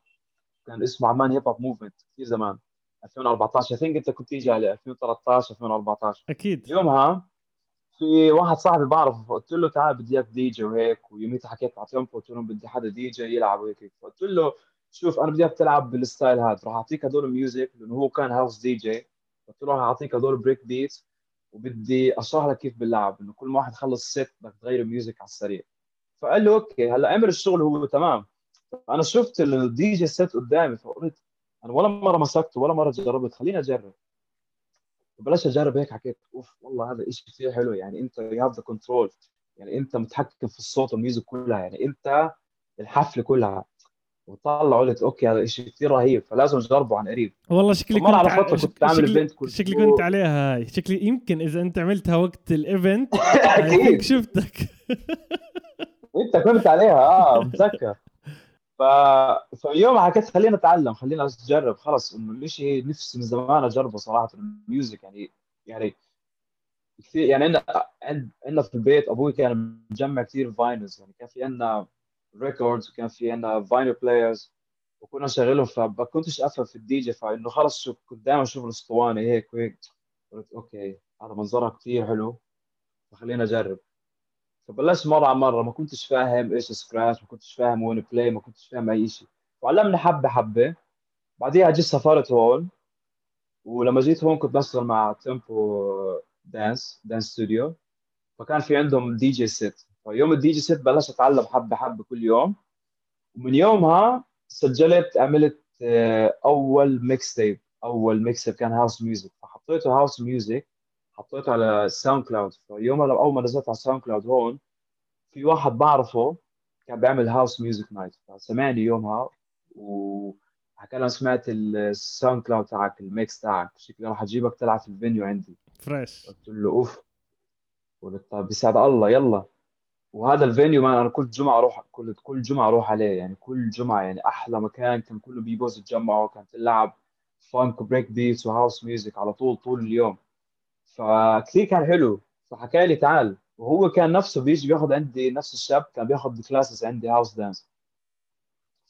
كان اسمه عمان hip hop movement كثير زمان 2014 think أنت كنت تيجي على 2013 2014 أكيد. يومها في واحد صاحبي بعرفه قلت له تعال بدي إياك دي جي وهيك ويوميتها حكيت مع تيمبو قلت لهم بدي حدا دي جي يلعب وهيك فقلت له شوف أنا بدي إياك تلعب بال style هذا راح أعطيك هدول music لأنه هو كان house DJ. قلت له راح أعطيك هدول breakbeats وبدي أشرح لك كيف باللعب إنه كل ما واحد خلص set بدك تغير music على السريع. فقال له okay هلأ عمل الشغل هو تمام. أنا شفت ال DJ set قدامي فقلت أنا ولا مرة مسكته ولا مرة جربت خليني أجرب. بلاش أجرب هيك حكيت أوف والله هذا شيء كثير حلو يعني أنت you have the control يعني أنت متحكم في الصوت وال music كلها يعني أنت الحفلة كلها. وطلع قلت okay هذا شيء كثير رهيب فلازم أجربه عن قريب. والله شكلي كنت على فترة ع... كنت شكلي event كل شكلي كنت عليها هاي. شكلي يمكن إذا أنت عملتها وقت ال event أكيد. شفتك. أنت كنت عليها آه بتذكر فاليوم حكيت خلينا نتعلم خلينا نجرب. خلص انه الشيء نفسي من زمان أجربه صراحة ال music. يعني يعني كثير يعني عندنا عندنا في البيت أبوي كان مجمع كثير vinyls يعني كان في عندنا records وكان في عندنا vinyl players وكنا نشغلهم. فما كنتش أفهم في الدي جي فإنه خلص شوف كنت دائما أشوف الأسطوانة هيك وهيك. قلت okay هذا منظرها كثير حلو فخلينا اجرب فبلشت مرة على مرة؟ ما كنتش فاهم إيش scratch ما كنتش فاهم وين play ما كنتش فاهم أي شيء. وعلمني حبة حبة. بعديها جيت سافرت هون. ولما جيت هون كنت بشتغل مع تيمبو dance dance studio فكان في عندهم DJ set فيوم ال DJ set بلشت أتعلم حبة حبة كل يوم. ومن يومها سجلت عملت آه، أول mixtape أول mixtape كان house music فحطيته house music حطيته على SoundCloud فيومها لما أول ما نزلت على SoundCloud هون في واحد بعرفه كان بيعمل house music night فسمعني يومها وحكى لي سمعت ال SoundCloud تاعك ال mix تاعك. شكلي راح أجيبك تلعب في ال venue عندي. fresh قلت له أوف. قلت طيب بيساعد الله يلا. وهذا ال venue ما أنا كل جمعة أروح كل كل جمعة أروح عليه. يعني كل جمعة يعني أحلى مكان كان كله B-boys يتجمعوا كانت تلعب funk و breakbeats و house music على طول طول اليوم. فكثير كان حلو. فحكى لي تعال. وهو كان نفسه بيجي بياخذ عندي نفس الشاب كان بياخذ classes عندي house dance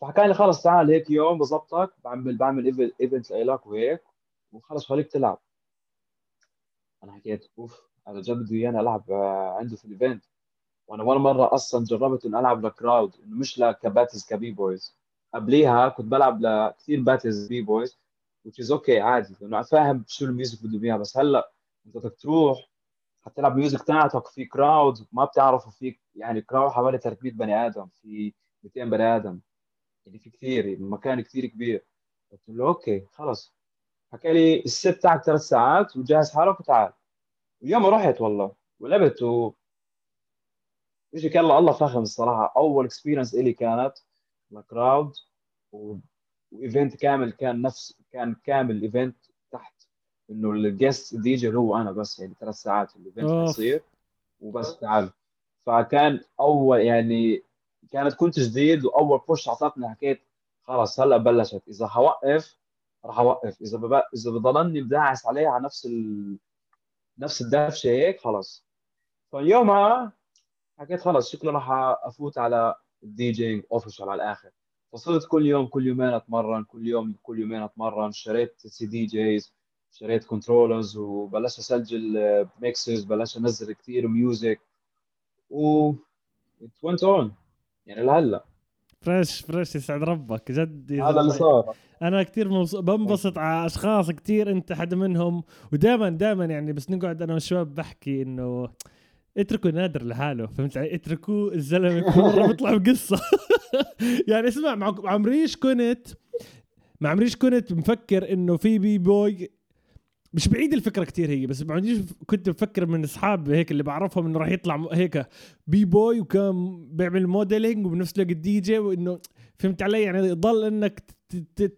فحكى لي خلص تعال هيك يوم بظبطك بعمل بعمل event لك وهيك وخلص خليك تلعب أنا حكيت أوف هذا جد بده إياني ألعب آه، عنده في ال event وأنا ولا مرة أصلا جربت إني ألعب ل crowd إنه مش ل battles ك b-boys قبليها كنت بلعب لكثير battles b-boys is okay عادي. لأنه فاهم شو ال music بده اياها بس هلأ انت بدك تروح حتلعب music تاعتك في crowd ما بتعرفوا فيك يعني crowd حوالي 300 بني آدم في 200 بني آدم. يعني في كثير المكان كثير كبير. قلت له okay خلص. حكى لي ال set تاعك ثلاث ساعات وجهز حالك وتعال. ويوم رحت والله ولعبت و إيش كان الله فخم الصراحة. أول experience إلي كانت ل crowd و... و event كامل كان نفس كان كامل event تحت إنه ال guest DJ هو أنا بس يعني ثلاث ساعات ال event حيصير وبس تعال. فكان أول يعني كانت كنت جديد وأول push أعطتني حكيت خلص هلأ بلشت. إذا حوقف راح أوقف. إذا بب... إذا بضلني بداعس عليها على نفس ال... نفس الدفشة هيك خلص فيومها حكيت خلص شكله راح أفوت على ال DJ official على الآخر. فصرت كل يوم كل يومين أتمرن كل يوم كل يومين أتمرن. اشتريت CDJs. اشتريت controllers وبلشت أسجل mixes بلشت أنزل كثير music و it went on يعني لهلأ. fresh fresh يسعد ربك جد هذا اللي صار. أنا كثير. بنبسط على أشخاص كثير أنت حدا منهم. ودائما دائما يعني بس نقعد أنا والشباب بحكي إنه اتركوا نادر لحاله فهمت علي؟ اتركوه الزلمة كل مرة بيطلع بقصة. يعني اسمع مع عمريش كنت مع عمريش كنت مفكر إنه في b-boy مش بعيد الفكرة كتير هي بس بعديش كنت بفكر من أصحاب هيك اللي بعرفهم إنه راح يطلع هيك b-boy وكان بيعمل modeling وبنفس الوقت دي جي وإنه فهمت علي؟ يعني ضل إنك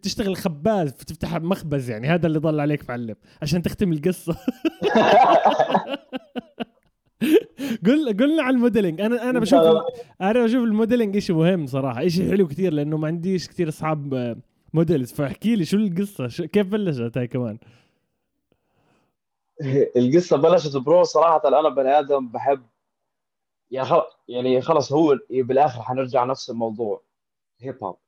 تشتغل خباز تفتح مخبز يعني هذا اللي ضل عليك معلم عشان تختم القصة. قل قلنا على ال modeling أنا أنا بشوف أنا بشوف ال modeling شيء مهم صراحة شيء حلو كثير لأنه ما عنديش كثير أصحاب models فاحكي لي شو القصة؟ كيف بلشت هاي كمان؟ القصة بلشت bro صراحة أنا بني آدم بحب يعني خلص يعني خلص هو بالآخر حنرجع نفس الموضوع hip hop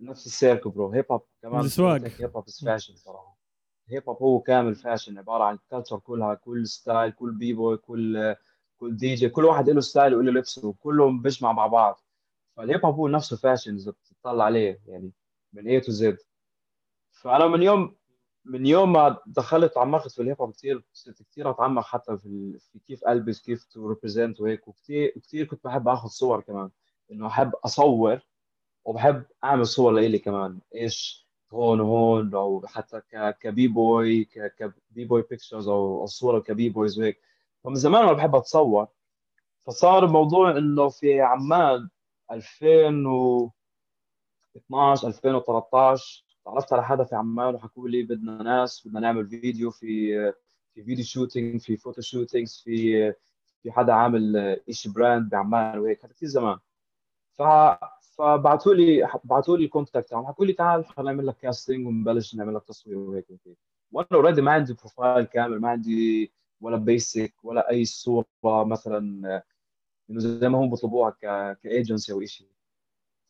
نفس ال circle bro hip hop كمان ال swag hip hop fashion صراحة. hip hop هو كامل fashion عبارة عن culture كلها كل style كل b-boy كل كل دي جي كل واحد له style وله لبسه وكلهم بيجمع مع بعض. فال hip hop هو نفسه fashion إذا بتطلع عليه يعني من A to Z فأنا من يوم من يوم ما دخلت تعمقت في ال hip hop كثير صرت كثير أتعمق حتى في, في كيف ألبس كيف to represent وهيك وكثير كثير كنت بحب آخذ صور كمان. إنه أحب أصور وبحب أعمل صور لإلي كمان. إيش؟ هون وهون أو حتى ك b-boy ك b-boy pictures أو صوره ك b-boys وهيك. فمن زمان أنا بحب أتصور. فصار الموضوع إنه في عمان 2000 و 2012 2013 تعرفت على حدا في عمان وحكوا لي بدنا ناس بدنا نعمل فيديو في في video shooting في photo shootings في في حدا عامل شيء brand بعمان وهيك. هذا كثير زمان. ف فبعثوا لي بعثوا لي ال contact تاعهم حكوا لي تعال خلينا نعمل لك casting ونبلش نعمل لك تصوير وهيك وهيك. وأنا already ما عندي profile كامل ما عندي ولا basic ولا أي صورة مثلا. إنه زي ما هم بيطلبوها كايجنسي أو شيء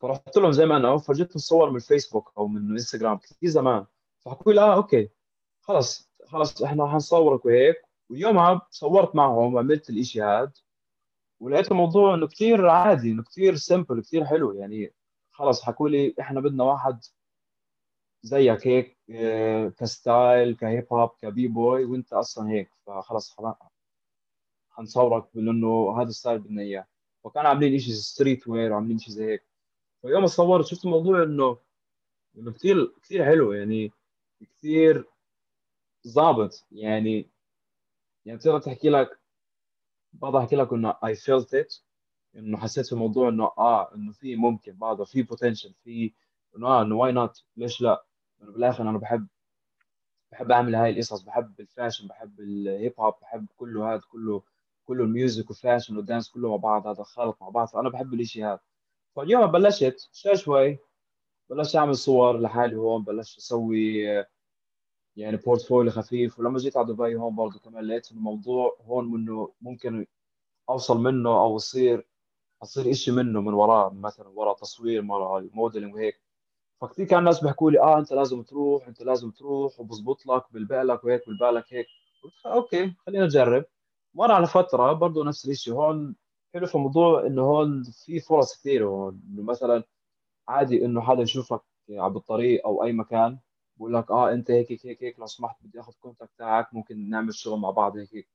فرحت لهم زي ما أنا فرجيتهم صور من الفيسبوك أو من انستغرام كثير زمان. فحكوا لي آه okay خلص خلص إحنا حنصورك وهيك. ويومها صورت معهم وعملت الإشي هذا ولقيت الموضوع إنه كثير عادي إنه كثير simple كثير حلو. يعني خلص حكوا لي إحنا بدنا واحد زيك هيك آه، ك style ك hip hop ك b-boy وإنت أصلا هيك. فخلص حنصورك بإنه هذا ال style بدنا إياه. فكانوا عاملين شيء streetwear وعاملين شيء زي هيك. فيوم صورت شفت الموضوع انه إنه كثير كثير حلو يعني كثير ظابط يعني يعني تقدر تحكي لك بقدر أحكي لك إنه I felt it إنه حسيت في الموضوع إنه آه إنه في ممكن بعضه في potential في إنه آه إنه why not ليش لا؟ إنه بالآخر أنا بحب بحب أعمل هاي القصص بحب ال fashion بحب ال hip hop بحب كله هذا كله كله ال music وال fashion وال dance كله مع بعض هذا خلط مع بعض. فأنا بحب الإشي هذا. فاليوم بلشت شوي شوي. بلشت أعمل صور لحالي هون بلشت أسوي يعني portfolio خفيف. ولما جيت على دبي هون برضه كمان لقيت الموضوع هون منه ممكن أوصل منه أو يصير أصير شيء منه من وراه مثلا ورا تصوير ورا ال modeling وهيك. فكثير كان الناس بيحكوا لي آه أنت لازم تروح أنت لازم تروح وبزبط لك بالبالك وهيك بالبالك هيك. قلت okay خلينا نجرب. مر على فترة برضه نفس الشيء هون حلو في الموضوع إنه هون في فرص كثيره إنه مثلا عادي إنه حدا يشوفك بالطريق أو أي مكان بقول لك آه أنت هيك هيك هيك, هيك لو سمحت بدي آخذ contact تاعك ممكن نعمل شغل مع بعض هيك هيك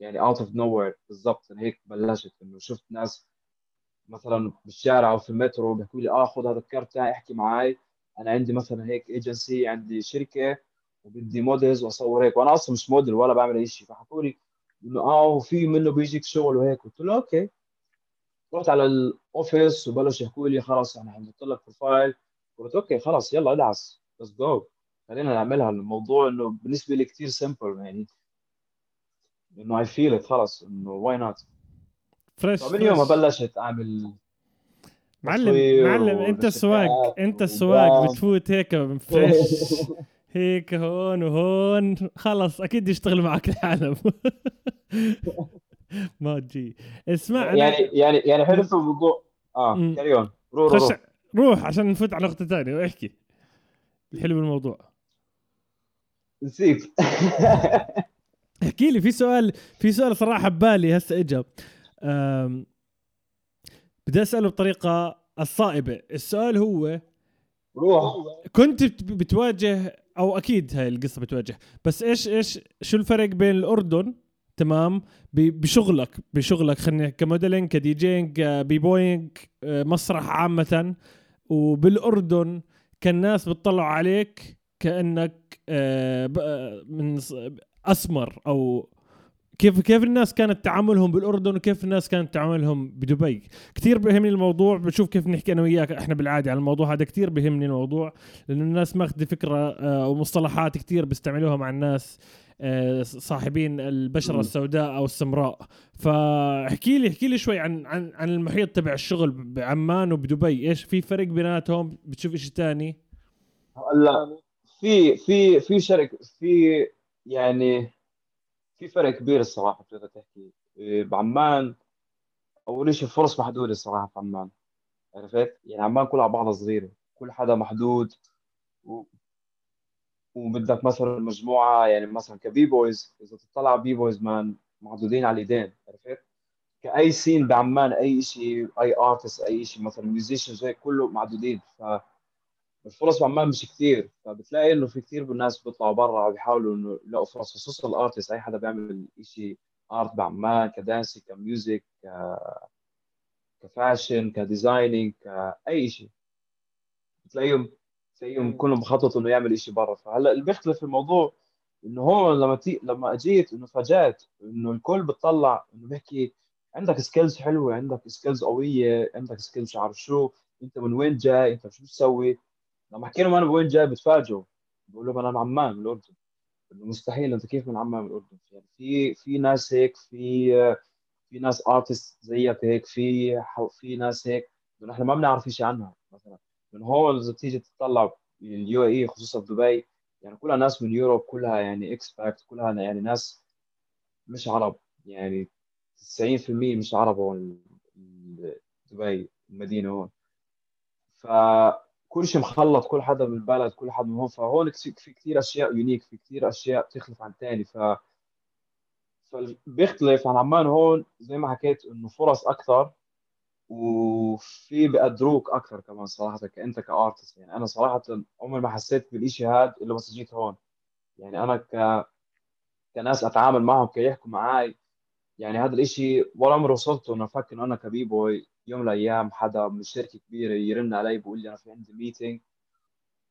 يعني out of nowhere بالضبط هيك بلشت إنه شفت ناس مثلا بالشارع أو في المترو بيحكوا لي آه خذ هذا ال card تاعي احكي معي أنا عندي مثلا هيك ايجنسي عندي شركة وبدي models وأصور هيك وأنا أصلا مش موديل ولا بعمل أي شيء فحكوا لي إنه آه وفي منه بيجيك شغل وهيك قلت له okay. رحت على ال office وبلش يحكوا لي خلص أنا حنحط لك profile قلت okay خلص يلا ادعس let's go خلينا نعملها. الموضوع إنه بالنسبة لي كثير سمبل يعني إنه اي فيل ات خلص إنه واي نوت فريش من يوم ما بلشت أعمل معلم معلم أنت السواق أنت السواق بتفوت هيك فريش هيك هون وهون. خلص أكيد يشتغل معك العالم. ما تجي اسمع يعني يعني يعني حلو في الموضوع آه كاريون روح روح روح. عشان نفوت على نقطة ثانية وأحكي. الحلو بالموضوع. نسيت. احكي لي في سؤال في سؤال صراحة ببالي هسه اجى بدي أسأله بطريقة الصائبة. السؤال هو روح. كنت بتواجه أو أكيد هاي القصة بتواجه بس إيش إيش شو الفرق بين الأردن تمام بشغلك بشغلك خلينا ك modeling ك DJing b-boying مسرح عامة. وبالأردن كان الناس بتطلعوا عليك كأنك آه، آه، من أسمر أو كيف كيف الناس كانت تعاملهم بالأردن وكيف الناس كانت تعاملهم بدبي. كثير بهمني الموضوع بشوف كيف نحكي أنا وياك إحنا بالعادة عن الموضوع هذا كثير بهمني الموضوع لأنه الناس ماخذه فكرة آه، ومصطلحات كثير بيستعملوها مع الناس. صاحبين البشرة السوداء أو السمراء. فاحكي لي احكي لي شوي عن عن عن المحيط تبع الشغل بعمان وبدبي. إيش في فرق بيناتهم؟ بتشوف شيء ثاني هلأ في في في شركه في يعني في فرق كبير الصراحة بتقدر تحكي. إيه، بعمان أول شيء فرص محدودة الصراحة في عمان. عرفت؟ يعني عمان كلها على بعضها صغيرة كل حدا محدود. وبدك مثلا مجموعة يعني مثلا ك b-boys إذا تطلع b-boys man محدودين على الإيدين عرفت؟ كأي scene بعمان أي شيء أي artist أي شيء مثلا musicians هيك كله معدودين. ف الفرص بعمان مش كثير فبتلاقي إنه في كثير ناس بيطلعوا برا بيحاولوا إنه يلاقوا فرص خصوصا ال artist أي حدا بيعمل شيء art بعمان ك dance ك music ك ك fashion ك designing كاي شيء بتلاقيهم تلاقيهم كلهم بخططوا إنه يعمل شيء برا. فهلأ اللي بيختلف الموضوع إنه هون لما تي... لما أجيت إنه فاجات إنه الكل بتطلع إنه بيحكي عندك skills حلوة عندك skills قوية عندك skills عارف شو أنت من وين جاي أنت شو بتسوي؟ لما احكي لهم أنا من وين جاي بتفاجئوا. بقول لهم أنا من عمان من الأردن. إنه مستحيل أنت كيف من عمان من الأردن؟ يعني في في ناس هيك في في ناس artist زيك هيك في في ناس هيك. نحن ما بنعرف شيء عنها مثلا. من إذا بتيجي تطلع ال UAE خصوصا في دبي يعني كلها ناس من Europe كلها يعني expat كلها يعني ناس مش عرب. يعني 90% مش عرب هون دبي المدينة هون. فكل شيء مخلط كل حدا من البلد كل حدا من هون. فهون في كثير أشياء unique في كثير أشياء بتختلف عن ثاني ف فبيختلف عن عمان هون زي ما حكيت إنه فرص أكثر. وفي بقدروك أكثر كمان صراحة كانت ك artist يعني. أنا صراحة عمري ما حسيت بالشيء هذا الا بس جيت هون. يعني أنا ك كناس أتعامل معهم كيحكوا معي يعني هذا الإشي ولا عمري وصلت انه أفكر إنه أنا ك b-boy يوم من الأيام حدا من شركة كبيرة يرن علي بيقول لي أنا في عندي meeting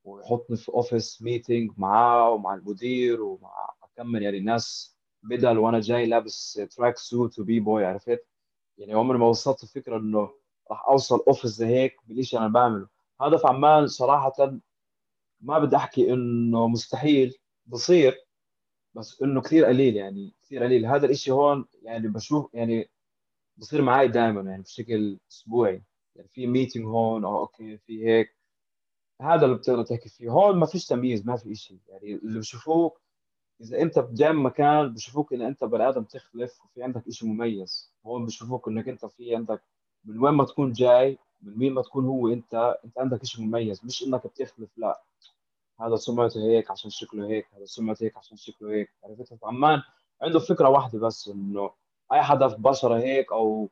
ويحطني في office meeting معاه ومع المدير ومع أكمل يعني ناس بدل وأنا جاي لابس tracksuit و b-boy عرفت؟ يعني عمري ما وصلت الفكرة إنه راح أوصل office زي هيك بالشيء أنا بعمله. هذا في عمان صراحة ما بدي أحكي إنه مستحيل بصير بس إنه كثير قليل يعني كثير قليل. هذا الإشي هون يعني بشوف يعني بصير معي دائما يعني بشكل أسبوعي. يعني في meeting هون أو okay في هيك. هذا اللي بتقدر تحكي فيه. هون ما فيش تمييز ما في شيء يعني اللي بشوفوك إذا أنت جاي مكان بشوفوك إن أنت بني آدم تختلف وفي عندك شيء مميز هون بشوفوك إنك أنت في عندك من وين ما تكون جاي من مين ما تكون هو أنت أنت عندك شيء مميز مش إنك بتختلف لا. هذا سمعته هيك عشان شكله هيك هذا سمعته هيك عشان شكله هيك. عرفت؟ عمان عنده فكرة واحدة بس إنه أي حدا في بشرة هيك أو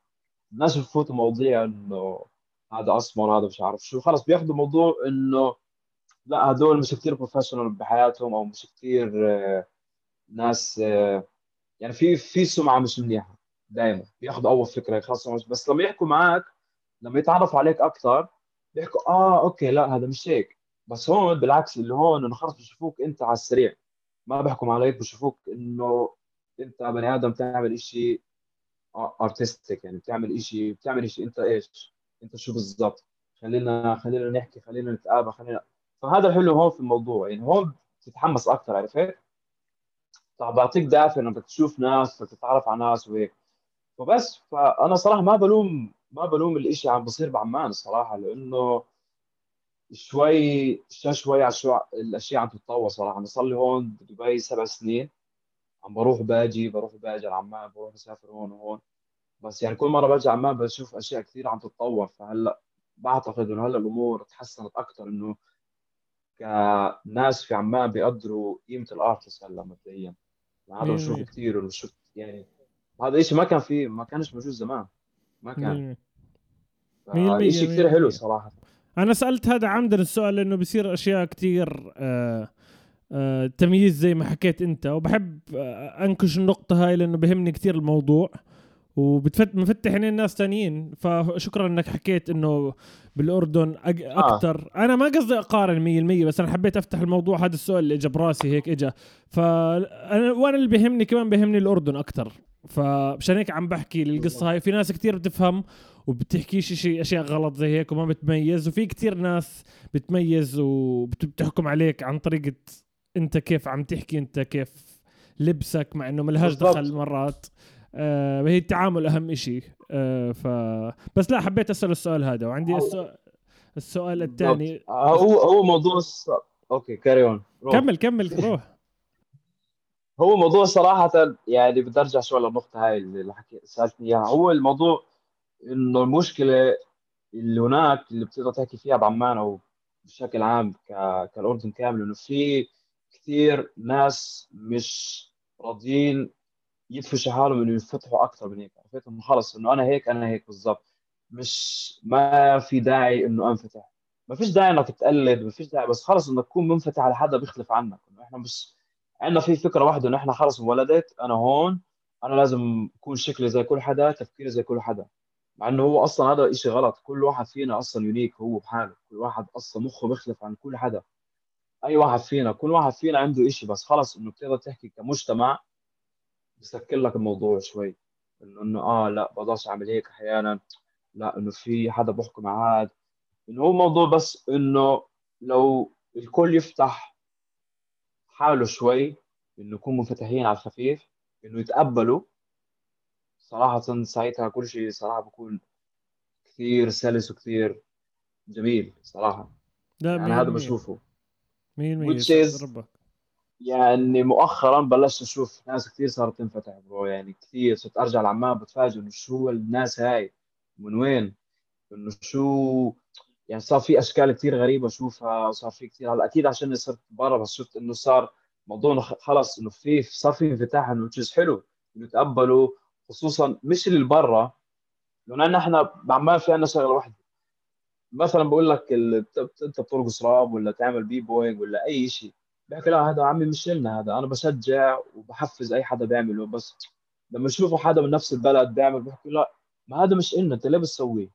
الناس بفوتوا مواضيع إنه هذا أسمر هذا مش عارف شو خلص بياخذوا موضوع إنه لا هدول مش كثير بروفيشنال بحياتهم أو مش كثير ناس آه، يعني في في سمعة مش منيحة دائما بياخذوا أول فكرة خلص بس لما يحكوا معك لما يتعرفوا عليك أكثر بيحكوا آه okay لا هذا مش هيك. بس هون بالعكس اللي هون إنه خلص بشوفوك أنت على السريع. ما بحكم عليك بشوفوك إنه أنت بني آدم تعمل شيء artistic يعني بتعمل شيء بتعمل شيء أنت إيش؟ أنت شو بالضبط؟ خلينا خلينا نحكي خلينا نتقابل خلينا. فهذا الحلو هون في الموضوع يعني هون بتتحمس أكثر عرفت؟ طب بعطيك دافع انك تشوف ناس تتعرف على ناس وهيك. فبس فأنا صراحة ما بلوم ما بلوم الإشي عم بصير بعمان الصراحة لأنه شوي شوي على شو الأشياء عم تتطور صراحة. أنا صار لي هون بدبي سبع سنين عم بروح باجي بروح باجي على عمان بروح بسافر هون وهون. بس يعني كل مرة باجي عمان بشوف أشياء كثير عم تتطور. فهلأ بعتقد إنه هلأ الأمور تحسنت أكثر إنه كناس في عمان بيقدروا قيمة الأرتست هلأ مبدئيا. هذا بشوف كثير وشفت يعني هذا الشيء ما كان فيه ما كانش موجود زمان. ما كان. شيء كثير حلو صراحة. أنا سألت هذا عمدا السؤال لأنه بصير أشياء كثير آه آه تمييز زي ما حكيت أنت وبحب آه أنكش النقطة هاي لأنه بهمني كثير الموضوع. وبتفتح عينين ناس تانيين. فشكرا إنك حكيت إنه بالأردن أكثر آه. أنا ما قصدي أقارن 100% بس أنا حبيت أفتح الموضوع. هذا السؤال اللي اجى براسي هيك اجى فانا وأنا اللي بيهمني كمان بيهمني الأردن أكثر فمشان هيك عم بحكي القصة هاي. في ناس كتير بتفهم وبتحكيش شيء أشياء غلط زي هيك وما بتميز. وفي كتير ناس بتميز وبتحكم عليك عن طريقة أنت كيف عم تحكي أنت كيف لبسك مع إنه ملهاش دخل مرات. آه هي التعامل أهم شيء آه ف بس لا حبيت أسأل السؤال هذا. وعندي السؤال السؤال الثاني. آه، هو هو موضوع okay carry on كمل كمل روح. هو موضوع صراحة يعني بدي أرجع شوي للنقطة هاي اللي حكي سألتني إياها. هو الموضوع إنه المشكلة اللي هناك اللي بتقدر تحكي فيها بعمان أو بشكل عام. كالأردن كامل إنه في كثير ناس مش راضيين يدفشوا حالهم انه ينفتحوا أكثر من هيك عرفت؟ إنه خلص إنه أنا هيك أنا هيك بالضبط. مش ما في داعي إنه أنفتح. ما فيش داعي إنك تقلد ما فيش داعي بس خلص إنك تكون منفتح على حدا بيختلف عنك. إنه إحنا مش عندنا في فكرة واحدة إنه إحنا خلص انولدت أنا هون أنا لازم اكون شكلي زي كل حدا تفكيري زي كل حدا. مع إنه هو أصلا هذا شيء غلط. كل واحد فينا أصلا يونيك هو بحاله. كل واحد أصلا مخه بيختلف عن كل حدا. أي واحد فينا كل واحد فينا عنده شيء بس خلص إنه بتقدر تحكي كمجتمع بسكر لك الموضوع شوي. إنه إنه آه لا بقدرش أعمل هيك أحيانا. لا إنه في حدا بحكم عاد. إنه هو موضوع بس إنه لو الكل يفتح حاله شوي إنه يكون منفتحين على الخفيف إنه يتقبلوا. صراحة ساعتها كل شيء صراحة بكون كثير سلس وكثير جميل صراحة. لا يعني هذا. بشوفه. مية which بالمية is- ربك. يعني مؤخرا بلشت أشوف ناس كثير صارت تنفتح برو يعني كثير صرت أرجع لعمان بتفاجئ إنه شو الناس هاي من وين؟ إنه شو يعني صار في أشكال كثير غريبة أشوفها صار في كثير هلأ أكيد عشان صرت برا بس شفت إنه صار موضوع خلص إنه في صار في انفتاح إنه is حلو إنه يتقبلوا خصوصا مش اللي برا. لأنه نحن بعمان في عندنا شغلة واحدة. مثلا بقول لك أنت بترقص راب ولا تعمل b-boying ولا أي شيء بحكي لا هذا عمي مش لنا هذا أنا بشجع وبحفز أي حدا بيعمله بس لما يشوفوا حدا من نفس البلد بيعمل بحكي لا ما هذا مش إلنا أنت ليه بتسويه؟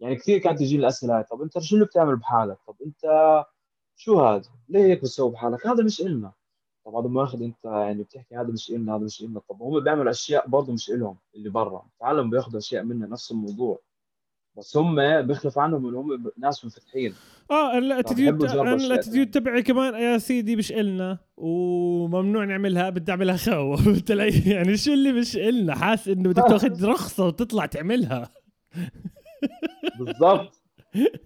يعني كثير كانت تجيني الاسئله هاي طب أنت شو اللي بتعمل بحالك؟ طب أنت شو هذا؟ ليه هيك بتسوي بحالك؟ هذا مش إلنا. طب هذا ماخذ أنت يعني بتحكي هذا مش إلنا هذا مش إلنا. طب هم بيعملوا أشياء برضه مش إلهم اللي برا. العالم بياخذوا أشياء منا نفس الموضوع. بس هم بيختلف عنهم إن هم ناس منفتحين آه ال attitude ال attitude تبعي كمان يا سيدي مش إلنا وممنوع نعملها بدي أعملها علي؟ يعني شو اللي مش إلنا؟ حاسس إنه بدك تاخذ رخصة وتطلع تعملها. بالضبط.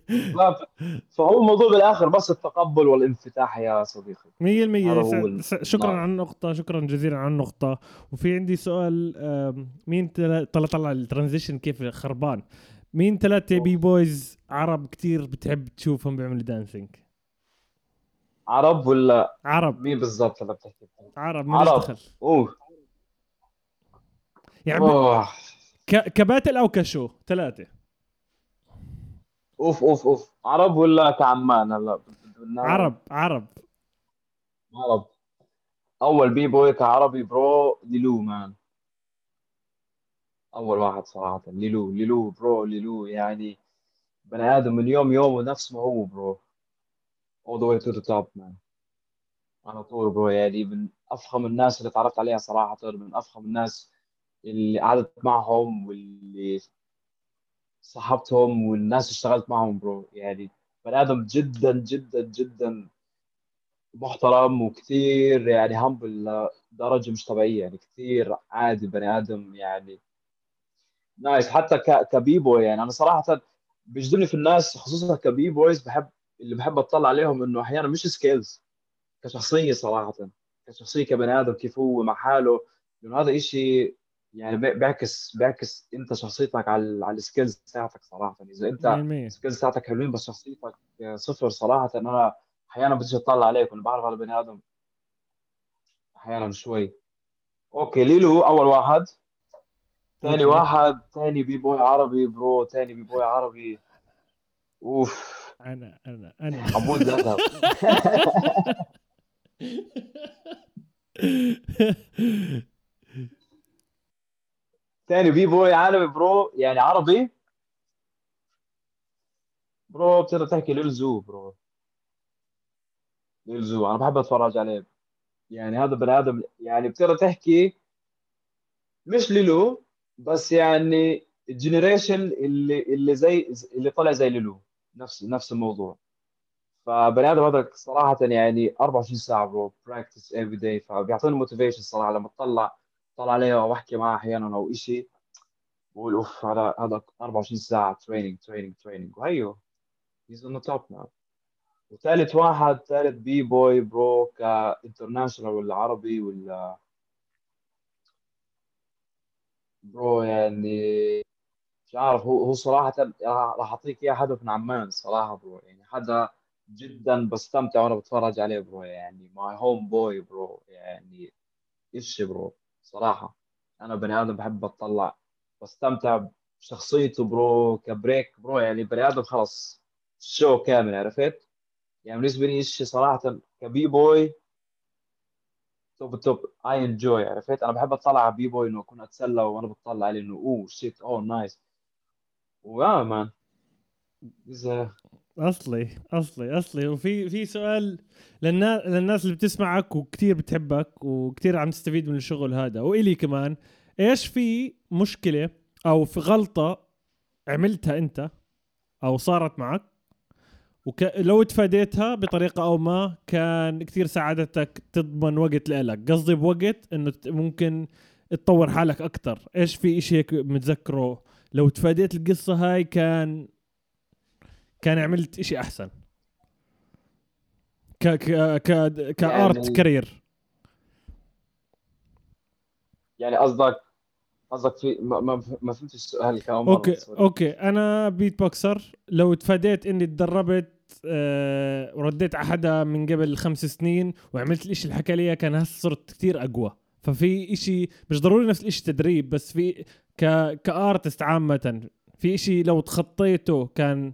بالضبط. فهو الموضوع بالآخر بس التقبل والانفتاح يا صديقي. 100% هذا هو سع- ال- سع- شكرا نعم. على النقطة شكرا جزيلا على النقطة. وفي عندي سؤال مين طلع طلع ال transition كيف خربان؟ مين ثلاثة b-boys عرب كتير بتحب تشوفهم بيعملوا dancing عرب ولا عرب. مين بالضبط اللي بتحكي؟ عرب ماليش عرب. دخل. أوه. يعني أوه. ك- ك battle أو ك show؟ ثلاثة. أوف أوف أوف. عرب ولا كعمان؟ هلا عرب عرب. عرب. أول b-boy كعربي bro ليلو مان. أول واحد صراحة. ليلو ليلو bro ليلو يعني بني آدم من يوم يومه نفس ما هو bro. All the way to the top man. على طول bro. يعني من أفخم الناس اللي تعرفت عليها صراحة من أفخم الناس اللي قعدت معهم واللي صاحبتهم والناس اللي اشتغلت معهم bro. يعني بني آدم جدا جدا جدا محترم وكثير يعني humble لدرجة مش طبيعية. يعني كثير عادي بني آدم يعني nice. حتى ك ك b-boy يعني. أنا صراحة بيجذبني في الناس خصوصا ك b-boys بحب اللي بحب أطلع عليهم إنه أحيانا مش skills كشخصية صراحة كشخصية كبني آدم كيف هو مع حاله. لأنه هذا إشي يعني بي- بيعكس بيعكس أنت شخصيتك على على ال skills تاعتك صراحة. إذا أنت 100% ال skills تاعتك حلوين بس شخصيتك صفر صراحة. أنا أحيانا بديش أطلع عليك وأنا بعرف على بني آدم أحيانا شوي. okay ليلو أول واحد. ثاني. واحد ثاني b-boy عربي bro ثاني b-boy عربي. أوف. أنا أنا أنا. حمود ذهب ثاني b-boy عربي bro يعني عربي. bro بتقدر تحكي ليل زو bro. ليل زو أنا بحب أتفرج عليه. يعني هذا بني آدم يعني بتقدر تحكي مش ليلو بس يعني ال generation اللي اللي زي اللي طلع زي ليلو نفس نفس الموضوع. فبني آدم هذا صراحة يعني 24 ساعة bro practice every day فبيعطيني motivation صراحة. لما اطلع طلع عليه أو أحكي معه أحيانا أو شيء بقول أوف هذا هذا 24 ساعة training training training و he he's on top now وثالث واحد ثالث b-boy bro ك international ولا عربي ولا bro يعني مش عارف هو هو صراحة راح أعطيك إياه حدا من عمان صراحة bro يعني حدا جدا بستمتع وأنا بتفرج عليه bro يعني my homeboy bro يعني إيش bro صراحة. أنا بني آدم بحب اتطلع بستمتع بشخصيته bro ك break bro يعني بني آدم خلص شو كامل عرفت؟ يعني بالنسبة لي إيش صراحة ك b-boy top top. I enjoy عرفت؟ أنا بحب أطلع على b-boy إنه أكون أتسلى وأنا بطلع عليه إنه oh shit oh nice ويا man أصلي أصلي أصلي. وفي في سؤال للناس للناس اللي بتسمعك وكتير بتحبك وكتير عم تستفيد من الشغل هذا. وإلي كمان إيش في مشكلة أو في غلطة عملتها أنت أو صارت معك؟ ولو تفاديتها بطريقة أو ما كان كثير ساعدتك تضمن وقت لإلك. قصدي بوقت إنه ممكن تطور حالك أكتر. إيش في إشي هيك متذكره؟ لو تفاديت القصة هاي كان كان عملت إشي أحسن. ك ك ك ك art يعني career. يعني قصدك قصدك في ما, ما, فهمت السؤال كمان okay okay. أنا beatboxer لو تفاديت إني تدربت آه ورديت على حدا من قبل خمس سنين وعملت الإشي اللي حكى لي كان هسه صرت كثير أقوى. ففي إشي مش ضروري نفس الإشي تدريب بس في ك ك artist عامة. في إشي لو تخطيته كان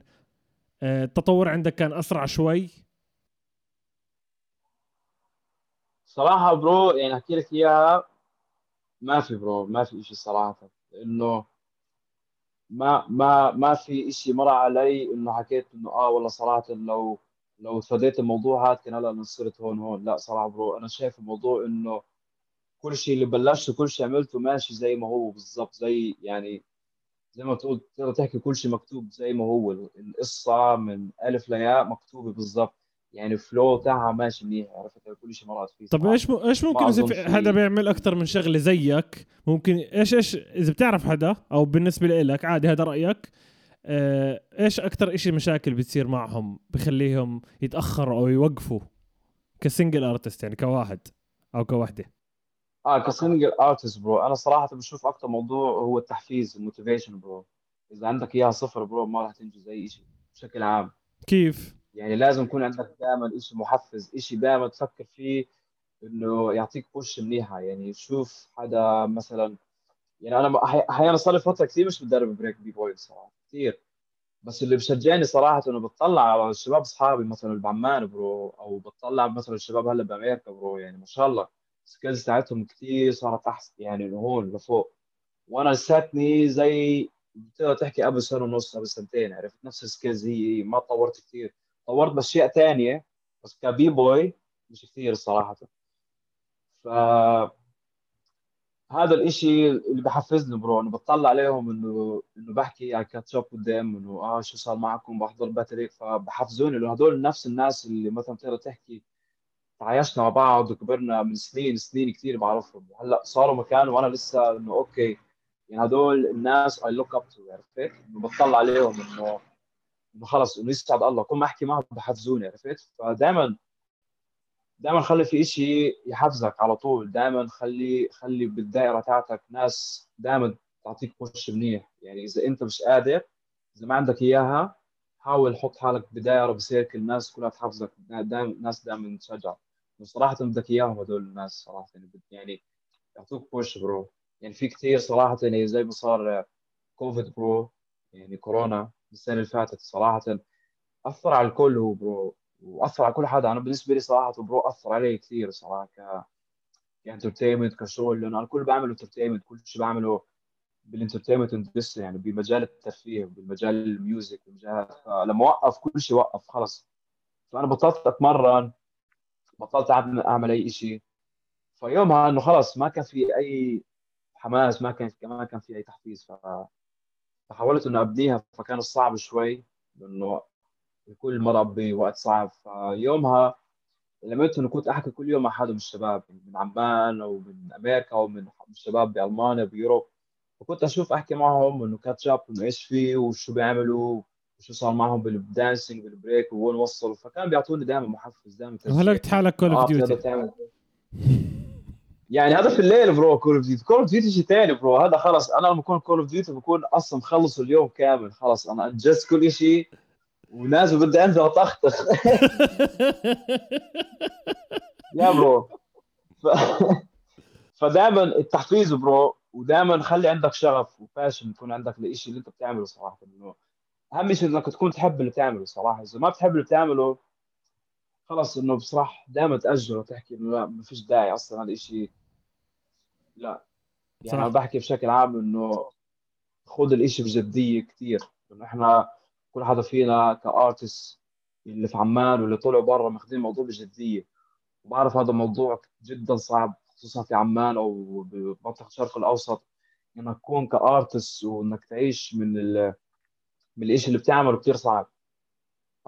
آه التطور عندك كان أسرع شوي. صراحة bro يعني أحكي لك إياها ما في bro ما في شيء صراحة. إنه ما ما ما في شيء مر علي إنه حكيت إنه آه والله صراحة لو لو تفاديت الموضوع هذا كان هلا صرت هون هون. لا صراحة bro أنا شايف الموضوع إنه كل شيء اللي بلشته كل شيء عملته ماشي زي ما هو بالضبط زي يعني زي ما تقول تقدر تحكي كل شيء مكتوب زي ما هو. القصة من ألف لياء مكتوبة بالضبط. يعني فلو تاعها ماشي منيح عرفت؟ كل شيء مرات فيه طب إيش. إيش ممكن إذا في حدا بيعمل أكثر من شغلة زيك ممكن إيش إيش إذا بتعرف حدا أو بالنسبة لك عادي هذا رأيك آه، إيش أكثر شيء مشاكل بتصير معهم بخليهم يتأخروا أو يوقفوا؟ ك single artist يعني كواحد أو كوحدة. آه ك single artist bro. أنا صراحة بشوف أكثر موضوع هو التحفيز ال motivation bro. إذا عندك إياها صفر bro ما راح تنجز اي شيء بشكل عام. كيف؟ يعني لازم يكون عندك دائما شيء محفز شيء دائما تفكر فيه إنه يعطيك push منيحة. يعني شوف حدا مثلا يعني أنا أحيانا صار لي فترة كثير مش مدرب break b-boy صراحة كثير. بس اللي بشجعني صراحة إنه بتطلع على الشباب أصحابي مثلا بعمان bro أو بتطلع مثلا الشباب هلأ بأمريكا bro. يعني ما شاء الله ال skills تاعتهم كثير صارت أحسن يعني من هون لفوق. وأنا لساتني زي بتقدر تحكي قبل سنة ونص قبل سنتين عرفت؟ نفس ال skills هي ما تطورت كثير. طورت باشياء ثانية بس ك b-boy مش كثير الصراحه ف هذا الإشي اللي بحفزني bro إنه بطلع عليهم إنه إنه بحكي على catch up قدام إنه آه شو صار معكم بحضر باتري. فبحفزوني إنه هدول نفس الناس اللي مثلا بتقدر تحكي تعايشنا مع بعض وكبرنا من سنين سنين كثير بعرفهم. هلأ صاروا مكان وأنا لسه إنه okay يعني هدول الناس I look up to عرفت؟ بطلع عليهم إنه خلص إنه يسعد الله كل ما أحكي معهم بحفزوني عرفت؟ فدائما دائما خلي في شيء يحفزك على طول دائما خلي خلي بالدائرة تاعتك ناس دائما تعطيك push منيح. يعني إذا أنت مش قادر إذا ما عندك إياها حاول حط حالك بدائره ب circle الناس كلها تحفزك دائما ناس دائما تشجعك وصراحه بدك إياهم هدول الناس صراحة يعني يعني يعطوك push bro يعني في كثير صراحة يعني زي ما صار كوفيد bro يعني كورونا. السنة اللي فاتت صراحة. أثر على الكل هو bro وأثر على كل حدا. أنا بالنسبة لي صراحة bro أثر علي كثير صراحة ك ك entertainment كشغل. لأنه أنا كل بعمله entertainment كل شيء بعمله بال entertainment industry يعني بمجال الترفيه بمجال ال music بمجال لما وقف كل شيء وقف خلص. فأنا بطلت أتمرن بطلت أعمل أي شيء فيومها إنه خلص ما كان في أي حماس ما كان ما كان في أي تحفيز. ف فحاولت إنه أبنيها فكان صعب شوي لأنه الكل مر بوقت صعب. فيومها لميت إنه كنت أحكي كل يوم مع حدا من الشباب من عمان أو من أمريكا أو من الشباب بألمانيا ب Europe. فكنت أشوف أحكي معهم إنه catch up إنه إيش في وشو بيعملوا وشو صار معهم بال dancing بال break وين وصلوا. فكان بيعطوني دائما محفز دائما هلقت حالك Call of Duty يعني هذا في الليل bro Call of Duty Call of Duty شيء ثاني bro. هذا خلص أنا لما أكون Call of Duty بكون أصلا مخلص اليوم كامل. خلص أنا انجزت كل شيء ونازل بدي أنزل اطخطخ يا bro. ف... فدائما التحفيز برو ودائما خلي عندك شغف وباشن يكون عندك للشيء اللي أنت بتعمله صراحة. إنه أهم شيء إنك تكون تحب اللي بتعمله صراحة. إذا ما بتحب اللي بتعمله خلص إنه بصراحة دائما تاجل وتحكي إنه لا ما فيش داعي أصلا هذا الشيء لا. يعني أنا بحكي بشكل عام إنه خذ الإشي بجدية كثير إنه إحنا كل حدا فينا كأرتست اللي في عمان واللي طلعوا برا ماخذين الموضوع بجدية. وبعرف هذا موضوع جدا صعب خصوصا في عمان أو بمنطقة الشرق الأوسط. إنك تكون كأرتست وإنك تعيش من ال... من الشيء اللي بتعمله كثير صعب.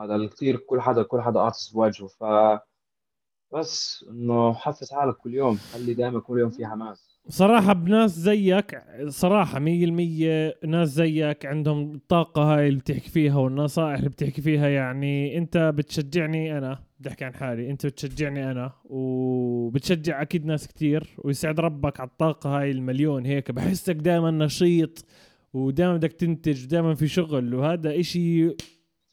هذا كثير كل حدا كل حدا أرتست بواجهه. ف بس إنه حفز حالك كل يوم. خلي دائما كل يوم في حماس. صراحة بناس زيك صراحة مية المية ناس زيك عندهم الطاقة هاي اللي بتحكي فيها والنصائح اللي بتحكي فيها يعني انت بتشجعني أنا بدي احكي عن حالي انت بتشجعني أنا وبتشجع أكيد ناس كتير ويسعد ربك على الطاقة هاي المليون هيك. بحسك دائما نشيط ودائما بدك تنتج ودائما في شغل وهذا إشي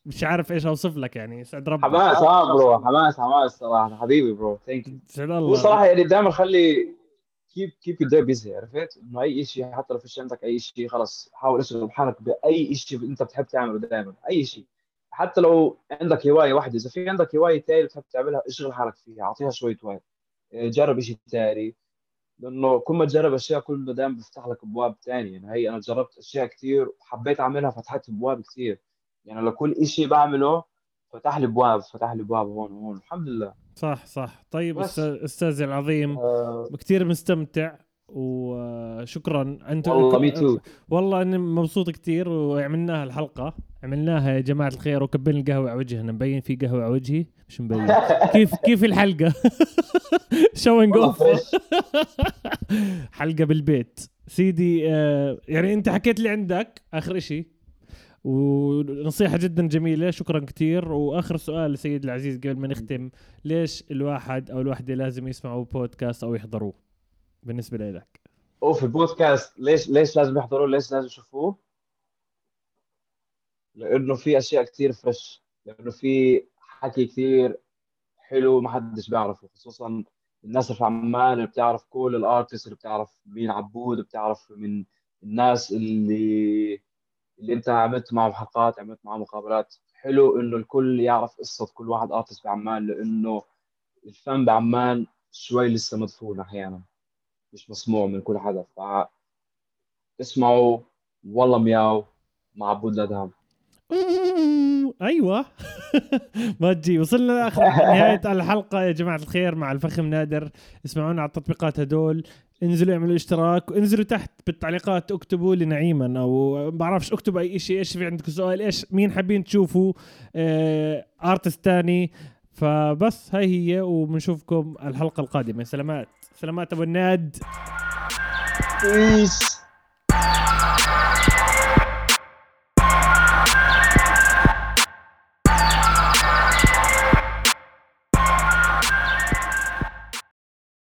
مش عارف إيش أوصف لك يعني. سعد ربك. حماس آه bro حماس حماس صراحة حبيبي bro thank you سعد الله. صراحة يعني دائما خلي keep your day busy عرفت؟ إنه أي شيء حتى لو فيش عندك أي شيء خلص حاول اشغل حالك بأي شيء أنت بتحب تعمله دائما أي شيء حتى لو عندك هواية واحدة إذا في عندك هواية ثانية بتحب تعملها اشغل حالك فيها أعطيها شوية وقت. إيه، جرب شيء ثاني لأنه كل ما تجرب أشياء كل ما دائما بيفتح لك أبواب ثانية يعني هي أنا جربت أشياء كثير وحبيت أعملها فتحت أبواب كثير يعني لكل شيء بعمله فتح لي أبواب فتح لي أبواب هون وهون الحمد لله. صح صح. طيب استاذي العظيم آه. كثير مستمتع وشكرا. أنت والله مي تو والله اني مبسوط كثير وعملناها الحلقة. عملناها يا جماعة الخير وكبلنا القهوة على وجهنا. مبين في قهوة على وجهي؟ مش مبين. كيف كيف الحلقة؟ showing off. حلقة بالبيت. سيدي آه، يعني أنت حكيت لي عندك آخر إشي؟ ونصيحة جدا جميلة شكرا كثير وآخر سؤال سيد العزيز قبل ما نختم ليش الواحد أو الوحدة لازم يسمعوا بودكاست أو يحضروه؟ بالنسبة لك. اوف البودكاست ليش ليش لازم يحضروه؟ ليش لازم يشوفوه؟ لأنه في أشياء كثير fresh لأنه في حكي كثير حلو ما حدش بيعرفه خصوصا الناس اللي في عمان اللي بتعرف كل ال artist اللي بتعرف مين عبود بتعرف من الناس اللي اللي انت عملت معهم حلقات عملت معهم مقابلات. حلو إنه الكل يعرف قصة كل واحد artist بعمان لإنه الفن بعمان شوي لسه مدفون أحيانا. مش مسموع من كل حدا. ف اسمعوا. والله مياو. مع عبود الأدهم. أيوه. ما تجي. وصلنا لآخر نهاية الحلقة. يا جماعة الخير. مع الفخم نادر. اسمعونا على التطبيقات هدول. انزلوا اعملوا اشتراك وانزلوا تحت بالتعليقات اكتبوا لي نعيما أو بعرفش اكتبوا أي شيء إيش في عندكم سؤال إيش مين حابين تشوفوا آه ارتست تاني. فبس هاي هي وبنشوفكم الحلقة القادمة. سلامات سلامات أبو الناد.